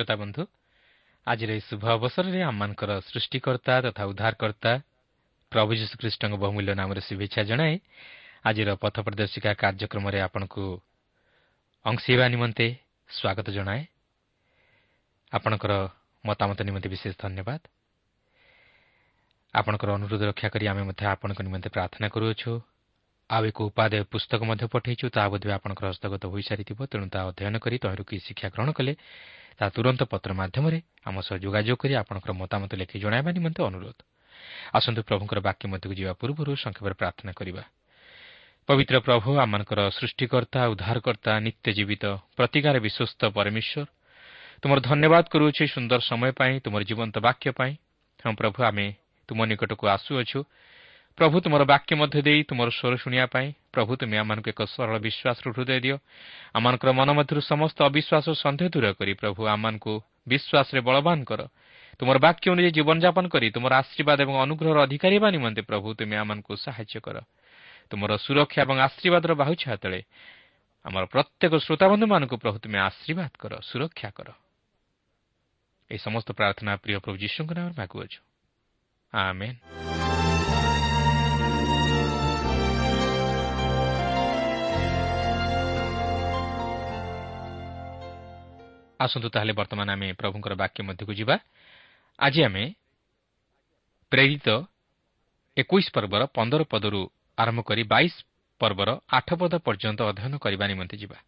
ପ୍ରିୟ ଶ୍ରୋତା ବନ୍ଧୁ ଆଜିର ଏହି ଶୁଭ ଅବସରରେ ଆମମାନଙ୍କର ସୃଷ୍ଟିକର୍ତ୍ତା ତଥା ଉଦ୍ଧାରକର୍ତ୍ତା ପ୍ରଭୁ ଯୀଶୁଖ୍ରୀଷ୍ଟଙ୍କ ବହୁମୂଲ୍ୟ ନାମରେ ଶୁଭେଚ୍ଛା ଜଣାଏ ଆଜିର ପଥ ପ୍ରଦର୍ଶିକା କାର୍ଯ୍ୟକ୍ରମରେ ଆପଣଙ୍କୁ ଅଂଶୀବା ନିମନ୍ତେ ସ୍ୱାଗତ ଜଣାଏ। ଆପଣଙ୍କର ମତାମତ ନିମନ୍ତେ ବିଶେଷ ଧନ୍ୟବାଦ। ଆପଣଙ୍କର ଅନୁରୋଧ ରକ୍ଷା କରି ଆମେ ମଧ୍ୟ ଆପଣଙ୍କ ନିମନ୍ତେ ପ୍ରାର୍ଥନା କରୁଅଛୁ। ଆଉ ଏକ ଉପାଦେୟ ପୁସ୍ତକ ମଧ୍ୟ ପଠାଇଛୁ ତାହା ବୋଧହୁଏ ଆପଣଙ୍କର ହସ୍ତଗତ ହୋଇସାରିଥିବ ତେଣୁ ତାହା ଅଧ୍ୟୟନ କରି ତହିଁରୁ କିଛି ଶିକ୍ଷା ଗ୍ରହଣ କଲେ ତାହା ତୁରନ୍ତ ପତ୍ର ମାଧ୍ୟମରେ ଆମ ସହ ଯୋଗାଯୋଗ କରି ଆପଣଙ୍କର ମତାମତ ଲେଖି ଜଣାଇବା ନିମନ୍ତେ ଅନୁରୋଧ। ଆସନ୍ତୁ ପ୍ରଭୁଙ୍କର ବାକ୍ୟ ମଧ୍ୟକୁ ଯିବା ପୂର୍ବରୁ ସଂକ୍ଷେପରେ ପ୍ରାର୍ଥନା କରିବା। ପବିତ୍ର ପ୍ରଭୁ ଆମମାନଙ୍କର ସୃଷ୍ଟିକର୍ତ୍ତା ଉଦ୍ଧାରକର୍ତ୍ତା ନିତ୍ୟ ଜୀବିତ ପ୍ରତିକାର ବିଶ୍ୱସ୍ତ ପରମେଶ୍ୱର ତୁମର ଧନ୍ୟବାଦ କରୁଅଛୁ ସୁନ୍ଦର ସମୟ ପାଇଁ ତୁମର ଜୀବନ୍ତ ବାକ୍ୟ ପାଇଁ। ହଁ ପ୍ରଭୁ ଆମେ ତୁମ ନିକଟକୁ ଆସୁଅଛୁ। ପ୍ରଭୁ ତୁମର ବାକ୍ୟ ମଧ୍ୟ ଦେଇ ତୁମର ସ୍ୱର ଶୁଣିବା ପାଇଁ। ପ୍ରଭୁ ତୁମେ ଆମମାନଙ୍କୁ ଏକ ସରଳ ବିଶ୍ୱାସର ହୃଦୟ ଦିଅ। ଆମମାନଙ୍କର ମନ ମଧ୍ୟରୁ ସମସ୍ତ ଅବିଶ୍ୱାସ ଓ ସନ୍ଦେହ ଦୂର କରି ପ୍ରଭୁ ଆମମାନଙ୍କୁ ବିଶ୍ୱାସରେ ବଳବାନ କର। ତୁମର ବାକ୍ୟ ଅନୁଯାୟୀ ଜୀବନଯାପନ କରି ତୁମର ଆଶୀର୍ବାଦ ଏବଂ ଅନୁଗ୍ରହର ଅଧିକାରୀ ହେବା ନିମନ୍ତେ ପ୍ରଭୁ ତୁମେ ଆମମାନଙ୍କୁ ସାହାଯ୍ୟ କର। ତୁମର ସୁରକ୍ଷା ଏବଂ ଆଶୀର୍ବାଦର ବାହୁଛା ତଳେ ଆମର ପ୍ରତ୍ୟେକ ଶ୍ରୋତାବନ୍ଧୁମାନଙ୍କୁ ପ୍ରଭୁ ତୁମେ ଆଶୀର୍ବାଦ କର ସୁରକ୍ଷା କର। ଏହି ସମସ୍ତ ପ୍ରାର୍ଥନା ପ୍ରିୟ ପ୍ରଭୁ ଯୀଶୁଙ୍କ ନାମରେ ମାଗୁଅଛୁ। ଆମେନ୍। ଆସନ୍ତୁ ତାହେଲେ ବର୍ତ୍ତମାନ ଆମେ ପ୍ରଭୁଙ୍କର ବାକ୍ୟ ମଧ୍ୟକୁ ଯିବା। ଆଜି ଆମେ ପ୍ରେରିତ ଏକୋଇଶ ପର୍ବର ପନ୍ଦର ପଦରୁ ଆରମ୍ଭ କରି ବାଇଶ ପର୍ବର ଆଠ ପଦ ପର୍ଯ୍ୟନ୍ତ ଅଧ୍ୟୟନ କରିବା ନିମନ୍ତେ ଯିବା।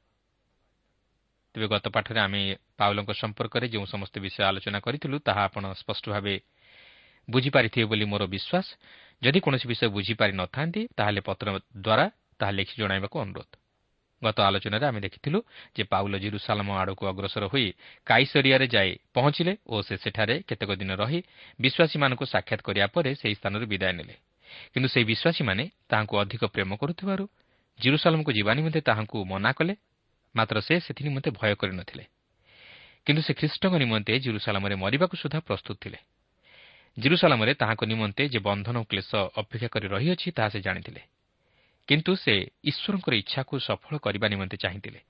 ତେବେ ଗତ ପାଠରେ ଆମେ ପାଉଲଙ୍କ ସମ୍ପର୍କରେ ଯେଉଁ ସମସ୍ତ ବିଷୟ ଆଲୋଚନା କରିଥିଲୁ ତାହା ଆପଣ ସ୍ପଷ୍ଟ ଭାବେ ବୁଝିପାରିଥିବେ ବୋଲି ମୋର ବିଶ୍ୱାସ। ଯଦି କୌଣସି ବିଷୟ ବୁଝିପାରି ନଥାନ୍ତି ତାହେଲେ ପତ୍ର ଦ୍ୱାରା ତାହା ଲେଖି ଜଣାଇବାକୁ ଅନୁରୋଧ। ଗତ ଆଲୋଚନାରେ ଆମେ ଦେଖିଥିଲୁ ଯେ ପାଉଲ ଜିରୁସାଲାମ ଆଡ଼କୁ ଅଗ୍ରସର ହୋଇ କାଇସରିଆରେ ଯାଇ ପହଞ୍ଚିଲେ ଓ ସେ ସେଠାରେ କେତେକ ଦିନ ରହି ବିଶ୍ୱାସୀମାନଙ୍କୁ ସାକ୍ଷାତ କରିବା ପରେ ସେହି ସ୍ଥାନରୁ ବିଦାୟ ନେଲେ। କିନ୍ତୁ ସେହି ବିଶ୍ୱାସୀମାନେ ତାହାଙ୍କୁ ଅଧିକ ପ୍ରେମ କରୁଥିବାରୁ ଜିରୁସାଲାମକୁ ଯିବା ନିମନ୍ତେ ତାହାଙ୍କୁ ମନା କଲେ ମାତ୍ର ସେ ସେଥି ନିମନ୍ତେ ଭୟ କରିନଥିଲେ କିନ୍ତୁ ସେ ଖ୍ରୀଷ୍ଟଙ୍କ ନିମନ୍ତେ ଜିରୁସାଲାମରେ ମରିବାକୁ ସୁଦ୍ଧା ପ୍ରସ୍ତୁତ ଥିଲେ। ଜିରୁସାଲାମରେ ତାହାଙ୍କ ନିମନ୍ତେ ଯେ ବନ୍ଧନ ଓ କ୍ଲେଶ ଅପେକ୍ଷା କରି ରହିଅଛି ତାହା ସେ ଜାଣିଥିଲେ। କିନ୍ତୁ ସେ ଈଶ୍ୱରଙ୍କର ଇଚ୍ଛାକୁ ସଫଳ କରିବା ନିମନ୍ତେ ଚାହିଁଥିଲେ।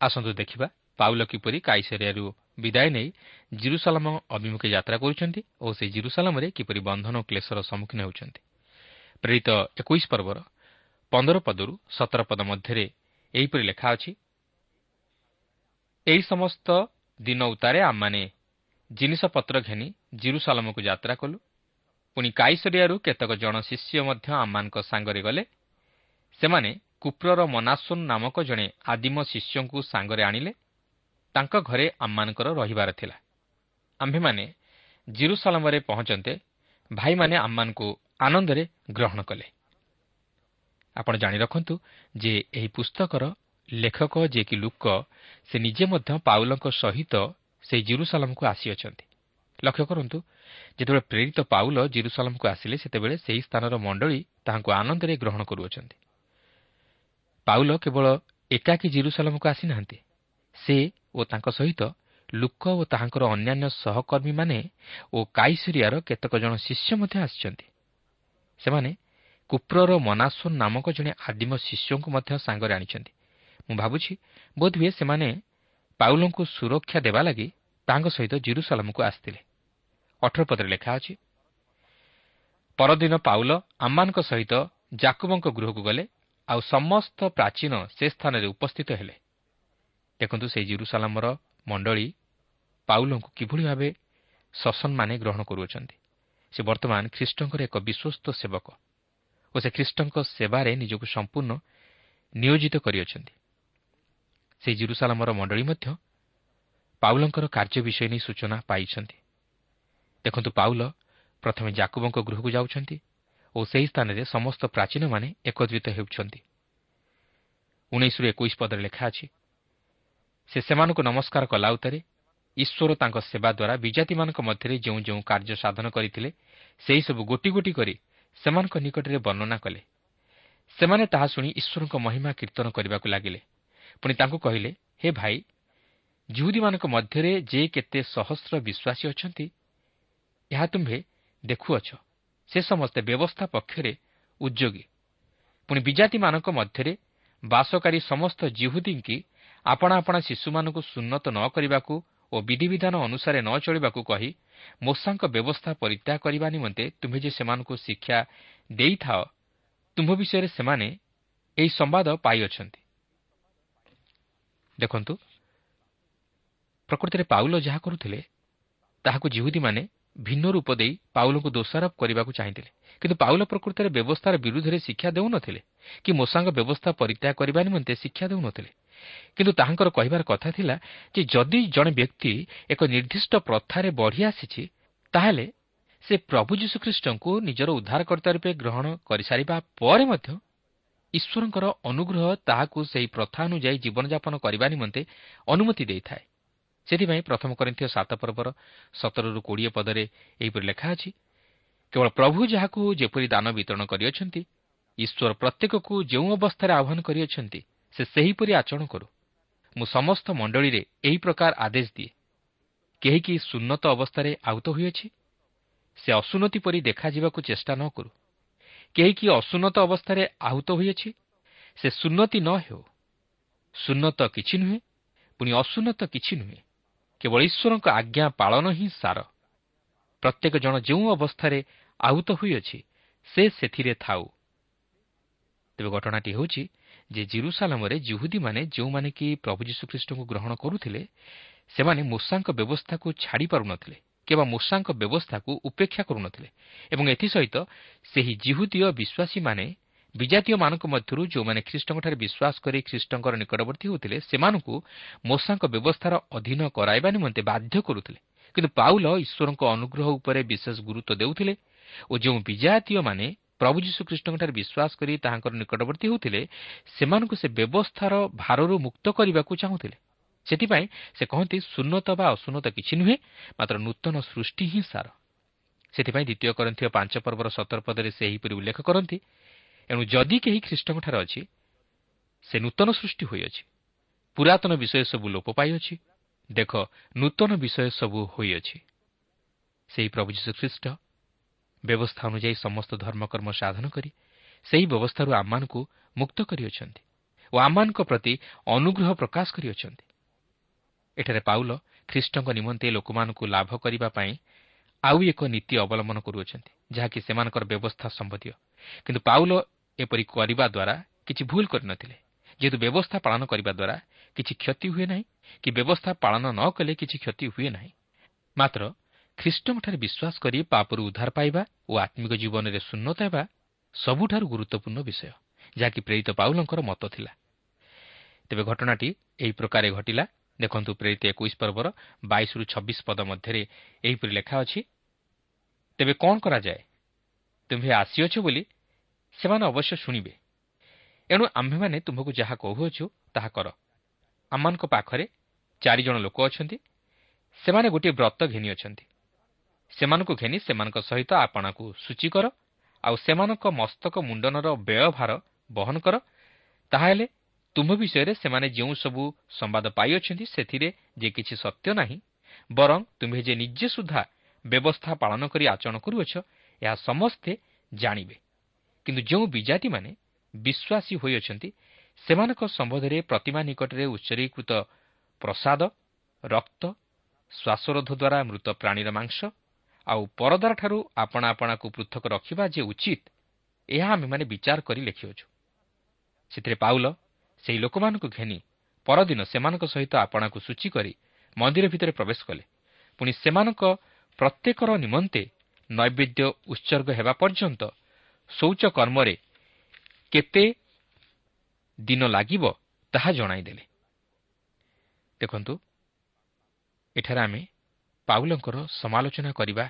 ଆସନ୍ତୁ ଦେଖିବା ପାଉଲ କିପରି କାଇସେରିଆରୁ ବିଦାୟ ନେଇ ଜିରୁସାଲାମ ଅଭିମୁଖେ ଯାତ୍ରା କରୁଛନ୍ତି ଓ ସେହି ଜିରୁସାଲାମରେ କିପରି ବନ୍ଧନ ଓ କ୍ଲେଶର ସମ୍ମୁଖୀନ ହେଉଛନ୍ତି। ପ୍ରେରିତ ଏକୋଇଶ ପର୍ବର ପନ୍ଦର ପଦରୁ ସତର ପଦ ମଧ୍ୟରେ ଏହିପରି ଲେଖା ଅଛି ଏହି ସମସ୍ତ ଦିନ ଉତ୍ତାରେ ଆମମାନେ ଜିନିଷପତ୍ର ଘେନି ଜିରୁସାଲମକୁ ଯାତ୍ରା କଲୁ। ପୁଣି କାଇସରିଆରୁ କେତେକ ଜଣ ଶିଷ୍ୟ ମଧ୍ୟ ଆମମାନଙ୍କ ସାଙ୍ଗରେ ଗଲେ ସେମାନେ କୁପ୍ରର ମନାସୁନ୍ ନାମକ ଜଣେ ଆଦିମ ଶିଷ୍ୟଙ୍କୁ ସାଙ୍ଗରେ ଆଣିଲେ। ତାଙ୍କ ଘରେ ଆମମାନଙ୍କର ରହିବାର ଥିଲା। ଆମ୍ଭେମାନେ ଜିରୁସାଲାମରେ ପହଞ୍ଚନ୍ତେ ଭାଇମାନେ ଆମମାନଙ୍କୁ ଆନନ୍ଦରେ ଗ୍ରହଣ କଲେ। ଆପଣ ଜାଣି ରଖନ୍ତୁ ଯେ ଏହି ପୁସ୍ତକର ଲେଖକ ଯିଏକି ଲୁକ ସେ ନିଜେ ମଧ୍ୟ ପାଉଲଙ୍କ ସହିତ ସେହି ଜିରୁସାଲାମକୁ ଆସିଅଛନ୍ତି। ଲକ୍ଷ୍ୟ କରନ୍ତୁ ଯେତେବେଳେ ପ୍ରେରିତ ପାଉଲ ଜିରୁସାଲାମକୁ ଆସିଲେ ସେତେବେଳେ ସେହି ସ୍ଥାନର ମଣ୍ଡଳୀ ତାହାଙ୍କୁ ଆନନ୍ଦରେ ଗ୍ରହଣ କରୁଅଛନ୍ତି। ପାଉଲ କେବଳ ଏକାକୀ ଜିରୁସାଲାମକୁ ଆସିନାହାନ୍ତି। ସେ ଓ ତାଙ୍କ ସହିତ ଲୁକ ଓ ତାହାଙ୍କର ଅନ୍ୟାନ୍ୟ ସହକର୍ମୀମାନେ ଓ କାଇସରିଆର କେତେକ ଜଣ ଶିଷ୍ୟ ମଧ୍ୟ ଆସିଛନ୍ତି। ସେମାନେ କୁପ୍ରର ମନାସୋନ ନାମକ ଜଣେ ଆଦିମ ଶିଷ୍ୟଙ୍କୁ ମଧ୍ୟ ସାଙ୍ଗରେ ଆଣିଛନ୍ତି। ମୁଁ ଭାବୁଛି ବୋଧହୁଏ ସେମାନେ ପାଉଲଙ୍କୁ ସୁରକ୍ଷା ଦେବା ଲାଗି ତାଙ୍କ ସହିତ ଜିରୁସାଲାମକୁ ଆସିଥିଲେ। ଅଠର ପଦରେ ଲେଖା ଅଛି ପରଦିନ ପାଉଲ ଆମମାନଙ୍କ ସହିତ ଜାକୁବଙ୍କ ଗୃହକୁ ଗଲେ ଆଉ ସମସ୍ତ ପ୍ରାଚୀନ ସେ ସ୍ଥାନରେ ଉପସ୍ଥିତ ହେଲେ। ଦେଖନ୍ତୁ ସେହି ଜିରୁସାଲାମର ମଣ୍ଡଳୀ ପାଉଲଙ୍କୁ କିଭଳି ଭାବେ ସସନମାନେ ଗ୍ରହଣ କରୁଅଛନ୍ତି। ସେ ବର୍ତ୍ତମାନ ଖ୍ରୀଷ୍ଟଙ୍କର ଏକ ବିଶ୍ୱସ୍ତ ସେବକ ଓ ସେ ଖ୍ରୀଷ୍ଟଙ୍କ ସେବାରେ ନିଜକୁ ସମ୍ପୂର୍ଣ୍ଣ ନିୟୋଜିତ କରିଅଛନ୍ତି। ସେହି ଜିରୁସାଲାମର ମଣ୍ଡଳୀ ମଧ୍ୟ ପାଉଲଙ୍କର କାର୍ଯ୍ୟ ବିଷୟ ନେଇ ସୂଚନା ପାଇଛନ୍ତି। ଦେଖନ୍ତୁ ପାଉଲ ପ୍ରଥମେ ଜାକୁବଙ୍କ ଗୃହକୁ ଯାଉଛନ୍ତି। ଓ ସେହି ସ୍ଥାନରେ ସମସ୍ତ ପ୍ରାଚୀନମାନେ ଏକତ୍ରିତ ହେଉଛନ୍ତି। ଉଣେଇଶରୁ ଏକୋଇଶ ପଦରେ ଲେଖା ଅଛି ସେ ସେମାନଙ୍କୁ ନମସ୍କାର କଲା ଉତ୍ତାରେ ଈଶ୍ୱର ତାଙ୍କ ସେବା ଦ୍ୱାରା ବିଜାତିମାନଙ୍କ ମଧ୍ୟରେ ଯେଉଁ ଯେଉଁ କାର୍ଯ୍ୟ ସାଧନ କରିଥିଲେ ସେହିସବୁ ଗୋଟି ଗୋଟି କରି ସେମାନଙ୍କ ନିକଟରେ ବର୍ଣ୍ଣନା କଲେ। ସେମାନେ ତାହା ଶୁଣି ଈଶ୍ୱରଙ୍କ ମହିମା କୀର୍ତ୍ତନ କରିବାକୁ ଲାଗିଲେ। ପୁଣି ତାଙ୍କୁ କହିଲେ ହେ ଭାଇ ଜୁହୁଦୀମାନଙ୍କ ମଧ୍ୟରେ ଯେ କେତେ ସହସ୍ର ବିଶ୍ୱାସୀ ଅଛନ୍ତି ଏହା ତୁମ୍ଭେ ଦେଖୁଅଛ। ସେ ସମସ୍ତେ ବ୍ୟବସ୍ଥା ପକ୍ଷରେ ଉଦ୍ୟୋଗୀ ପୁଣି ବିଜାତିମାନଙ୍କ ମଧ୍ୟରେ ବାସକାରୀ ସମସ୍ତ ଜିହୁଦୀଙ୍କି ଆପଣା ଆପଣା ଶିଶୁମାନଙ୍କୁ ସୁନ୍ନତ ନ କରିବାକୁ ଓ ବିଧିବିଧାନ ଅନୁସାରେ ନ ଚଳିବାକୁ କହି ମୋଷାଙ୍କ ବ୍ୟବସ୍ଥା ପରିତ୍ୟାଗ କରିବା ନିମନ୍ତେ ତୁମ୍ଭେ ଯେ ସେମାନଙ୍କୁ ଶିକ୍ଷା ଦେଇଥାଅ ତୁମ୍ଭ ବିଷୟରେ ସେମାନେ ଏହି ସମ୍ବାଦ ପାଇଅଛନ୍ତି। ଦେଖନ୍ତୁ ପ୍ରକୃତିରେ ପାଉଲ ଯାହା କରୁଥିଲେ ତାହାକୁ ଜିହୁଦୀମାନେ ଭିନ୍ନ ରୂପ ଦେଇ ପାଉଲଙ୍କୁ ଦୋଷାରୋପ କରିବାକୁ ଚାହିଁଥିଲେ। କିନ୍ତୁ ପାଉଲ ପ୍ରକୃତରେ ବ୍ୟବସ୍ଥାର ବିରୁଦ୍ଧରେ ଶିକ୍ଷା ଦେଉନଥିଲେ କି ମୋଷାଙ୍କ ବ୍ୟବସ୍ଥା ପରିତ୍ୟାଗ କରିବା ନିମନ୍ତେ ଶିକ୍ଷା ଦେଉନଥିଲେ। କିନ୍ତୁ ତାହାଙ୍କର କହିବାର କଥା ଥିଲା ଯେ ଯଦି ଜଣେ ବ୍ୟକ୍ତି ଏକ ନିର୍ଦ୍ଦିଷ୍ଟ ପ୍ରଥାରେ ବଢ଼ି ଆସିଛି ତାହେଲେ ସେ ପ୍ରଭୁ ଯୀଶୁଖ୍ରୀଷ୍ଟଙ୍କୁ ନିଜର ଉଦ୍ଧାରକର୍ତ୍ତା ରୂପେ ଗ୍ରହଣ କରିସାରିବା ପରେ ମଧ୍ୟ ଈଶ୍ୱରଙ୍କର ଅନୁଗ୍ରହ ତାହାକୁ ସେହି ପ୍ରଥା ଅନୁଯାୟୀ ଜୀବନଯାପନ କରିବା ନିମନ୍ତେ ଅନୁମତି ଦେଇଥାଏ। ସେଥିପାଇଁ ପ୍ରଥମ କରିଥିୟ ସାତ ପର୍ବର ସତରରୁ କୋଡ଼ିଏ ପଦରେ ଏହିପରି ଲେଖା ଅଛି କେବଳ ପ୍ରଭୁ ଯାହାକୁ ଯେପରି ଦାନ ବିତରଣ କରିଅଛନ୍ତି ଈଶ୍ୱର ପ୍ରତ୍ୟେକକୁ ଯେଉଁ ଅବସ୍ଥାରେ ଆହ୍ୱାନ କରିଅଛନ୍ତି ସେ ସେହିପରି ଆଚରଣ କରୁ। ମୁଁ ସମସ୍ତ ମଣ୍ଡଳୀରେ ଏହି ପ୍ରକାର ଆଦେଶ ଦିଏ। କେହି କି ସୁନ୍ନତ ଅବସ୍ଥାରେ ଆହୁତ ହୋଇଅଛି ସେ ଅସୁନତି ପରି ଦେଖାଯିବାକୁ ଚେଷ୍ଟା ନ କରୁ। କେହି କି ଅସୁନତ ଅବସ୍ଥାରେ ଆହୁତ ହୋଇଅଛି ସେ ସୁନ୍ନତି ନ ହେଉ। ସୁନ୍ନତ କିଛି ନୁହେଁ ପୁଣି ଅସୁନତ କିଛି ନୁହେଁ। କେବଳ ଈଶ୍ୱରଙ୍କ ଆଜ୍ଞା ପାଳନ ହିଁ ସାର। ପ୍ରତ୍ୟେକ ଜଣ ଯେଉଁ ଅବସ୍ଥାରେ ଆହୁତ ହୋଇଅଛି ସେ ସେଥିରେ ଥାଉ। ତେବେ ଘଟଣାଟି ହେଉଛି ଯେ ଜିରୁସାଲାମରେ ଜୁହୁଦୀମାନେ ଯେଉଁମାନେ କି ପ୍ରଭୁ ଯୀଶୁଖ୍ରୀଷ୍ଟଙ୍କୁ ଗ୍ରହଣ କରୁଥିଲେ ସେମାନେ ମୂଷାଙ୍କ ବ୍ୟବସ୍ଥାକୁ ଛାଡ଼ି ପାରୁନଥିଲେ କିମ୍ବା ମୂଷାଙ୍କ ବ୍ୟବସ୍ଥାକୁ ଉପେକ୍ଷା କରୁନଥିଲେ ଏବଂ ଏଥିସହିତ ସେହି ଜିହୁଦୀୟ ବିଶ୍ୱାସୀମାନେ ବିଜାତୀୟମାନଙ୍କ ମଧ୍ୟରୁ ଯେଉଁମାନେ ଖ୍ରୀଷ୍ଟଙ୍କଠାରେ ବିଶ୍ୱାସ କରି ଖ୍ରୀଷ୍ଟଙ୍କର ନିକଟବର୍ତ୍ତୀ ହେଉଥିଲେ ସେମାନଙ୍କୁ ମୂଷାଙ୍କ ବ୍ୟବସ୍ଥାର ଅଧୀନ କରାଇବା ନିମନ୍ତେ ବାଧ୍ୟ କରୁଥିଲେ। କିନ୍ତୁ ପାଉଲ ଈଶ୍ୱରଙ୍କ ଅନୁଗ୍ରହ ଉପରେ ବିଶେଷ ଗୁରୁତ୍ୱ ଦେଉଥିଲେ ଓ ଯେଉଁ ବିଜାତୀୟମାନେ ପ୍ରଭୁ ଯୀଶୁଖ୍ରୀଷ୍ଟଙ୍କଠାରେ ବିଶ୍ୱାସ କରି ତାହାଙ୍କର ନିକଟବର୍ତ୍ତୀ ହେଉଥିଲେ ସେମାନଙ୍କୁ ସେ ବ୍ୟବସ୍ଥାର ଭାରରୁ ମୁକ୍ତ କରିବାକୁ ଚାହୁଁଥିଲେ। ସେଥିପାଇଁ ସେ କହନ୍ତି ସୁନ୍ନତ ବା ଅସୁନ୍ନତ କିଛି ନୁହେଁ ମାତ୍ର ନୂତନ ସୃଷ୍ଟି ହିଁ ସାର। ସେଥିପାଇଁ ଦ୍ୱିତୀୟ କରନ୍ଥୀୟ ପାଞ୍ଚ ପର୍ବର ସତର ପଦରେ ସେ ଏହିପରି ଉଲ୍ଲେଖ କରନ୍ତି ଏଣୁ ଯଦି କେହି ଖ୍ରୀଷ୍ଟଙ୍କଠାରେ ଅଛି ସେ ନୂତନ ସୃଷ୍ଟି ହୋଇଅଛି। ପୁରାତନ ବିଷୟ ସବୁ ଲୋପ ପାଇଅଛି। ଦେଖ ନୂତନ ବିଷୟ ସବୁ ହୋଇଅଛି। ସେହି ପ୍ରଭୁ ଯୀଶୁ ଖ୍ରୀଷ୍ଟ ବ୍ୟବସ୍ଥା ଅନୁଯାୟୀ ସମସ୍ତ ଧର୍ମକର୍ମ ସାଧନ କରି ସେହି ବ୍ୟବସ୍ଥାରୁ ଆମମାନଙ୍କୁ ମୁକ୍ତ କରିଅଛନ୍ତି ଓ ଆମମାନଙ୍କ ପ୍ରତି ଅନୁଗ୍ରହ ପ୍ରକାଶ କରିଅଛନ୍ତି। ଏଠାରେ ପାଉଲ ଖ୍ରୀଷ୍ଟଙ୍କ ନିମନ୍ତେ ଲୋକମାନଙ୍କୁ ଲାଭ କରିବା ପାଇଁ ଆଉ ଏକ ନୀତି ଅବଲମ୍ବନ କରୁଅଛନ୍ତି ଯାହାକି ସେମାନଙ୍କର ବ୍ୟବସ୍ଥା ସମ୍ବନ୍ଧୀୟ। କିନ୍ତୁ ପାଉଲ ଏପରି କରିବା ଦ୍ୱାରା କିଛି ଭୁଲ କରିନଥିଲେ। ଯେହେତୁ ବ୍ୟବସ୍ଥା ପାଳନ କରିବା ଦ୍ୱାରା କିଛି କ୍ଷତି ହୁଏ ନାହିଁ କି ବ୍ୟବସ୍ଥା ପାଳନ ନ କଲେ କିଛି କ୍ଷତି ହୁଏ ନାହିଁ। ମାତ୍ର ଖ୍ରୀଷ୍ଟଙ୍କଠାରେ ବିଶ୍ୱାସ କରି ପାପରୁ ଉଦ୍ଧାର ପାଇବା ଓ ଆତ୍ମିକ ଜୀବନରେ ଶୂନ୍ୟତା ହେବା ସବୁଠାରୁ ଗୁରୁତ୍ୱପୂର୍ଣ୍ଣ ବିଷୟ ଯାହାକି ପ୍ରେରିତ ପାଉଲଙ୍କର ମତ ଥିଲା। ତେବେ ଘଟଣାଟି ଏହି ପ୍ରକାରେ ଘଟିଲା। ଦେଖନ୍ତୁ ପ୍ରେରିତ ଏକୋଇଶ ପର୍ବର ବାଇଶରୁ ଛବିଶ ପଦ ମଧ୍ୟରେ ଏହିପରି ଲେଖା ଅଛି ତେବେ କ'ଣ କରାଯାଏ? ତୁମ୍ଭେ ଆସିଅଛ ବୋଲି ସେମାନେ ଅବଶ୍ୟ ଶୁଣିବେ। ଏଣୁ ଆମ୍ଭେମାନେ ତୁମ୍ଭକୁ ଯାହା କହୁଅଛୁ ତାହା କର। ଆମମାନଙ୍କ ପାଖରେ ଚାରିଜଣ ଲୋକ ଅଛନ୍ତି ସେମାନେ ଗୋଟିଏ ବ୍ରତ ଘେନିଅଛନ୍ତି ସେମାନଙ୍କୁ ଘେନି ସେମାନଙ୍କ ସହିତ ଆପଣାକୁ ସୂଚୀ କର ଆଉ ସେମାନଙ୍କ ମସ୍ତକ ମୁଣ୍ଡନର ବ୍ୟୟଭାର ବହନ କର। ତାହାହେଲେ ତୁମ୍ଭ ବିଷୟରେ ସେମାନେ ଯେଉଁ ସବୁ ସମ୍ବାଦ ପାଇଅଛନ୍ତି ସେଥିରେ ଯେ କିଛି ସତ୍ୟ ନାହିଁ ବରଂ ତୁମ୍ଭେ ଯେ ନିଜେ ସୁଦ୍ଧା ବ୍ୟବସ୍ଥା ପାଳନ କରି ଆଚରଣ କରୁଅଛ ଏହା ସମସ୍ତେ ଜାଣିବେ। କିନ୍ତୁ ଯେଉଁ ବିଜାତିମାନେ ବିଶ୍ୱାସୀ ହୋଇଅଛନ୍ତି ସେମାନଙ୍କ ସମ୍ବନ୍ଧରେ ପ୍ରତିମା ନିକଟରେ ଉତ୍ସର୍ଗୀକୃତ ପ୍ରସାଦ ରକ୍ତ ଶ୍ୱାସରୋଧ ଦ୍ୱାରା ମୃତ ପ୍ରାଣୀର ମାଂସ ଆଉ ପରଦାରଠାରୁ ଆପଣା ଆପଣାକୁ ପୃଥକ ରଖିବା ଯେ ଉଚିତ ଏହା ଆମେମାନେ ବିଚାର କରି ଲେଖିଅଛୁ। ସେଥିରେ ପାଉଲ ସେହି ଲୋକମାନଙ୍କୁ ଘେନି ପରଦିନ ସେମାନଙ୍କ ସହିତ ଆପଣାକୁ ସୂଚୀ କରି ମନ୍ଦିର ଭିତରେ ପ୍ରବେଶ କଲେ। ପୁଣି ସେମାନଙ୍କ ପ୍ରତ୍ୟେକର ନିମନ୍ତେ ନୈବେଦ୍ୟ ଉତ୍ସର୍ଗ ହେବା ପର୍ଯ୍ୟନ୍ତ ଶୌଚ କର୍ମରେ କେତେ ଦିନ ଲାଗିବ ତାହା ଜଣାଇଦେଲେ। ଦେଖନ୍ତୁ ଏଠାରେ ଆମେ ପାଉଲଙ୍କର ସମାଲୋଚନା କରିବା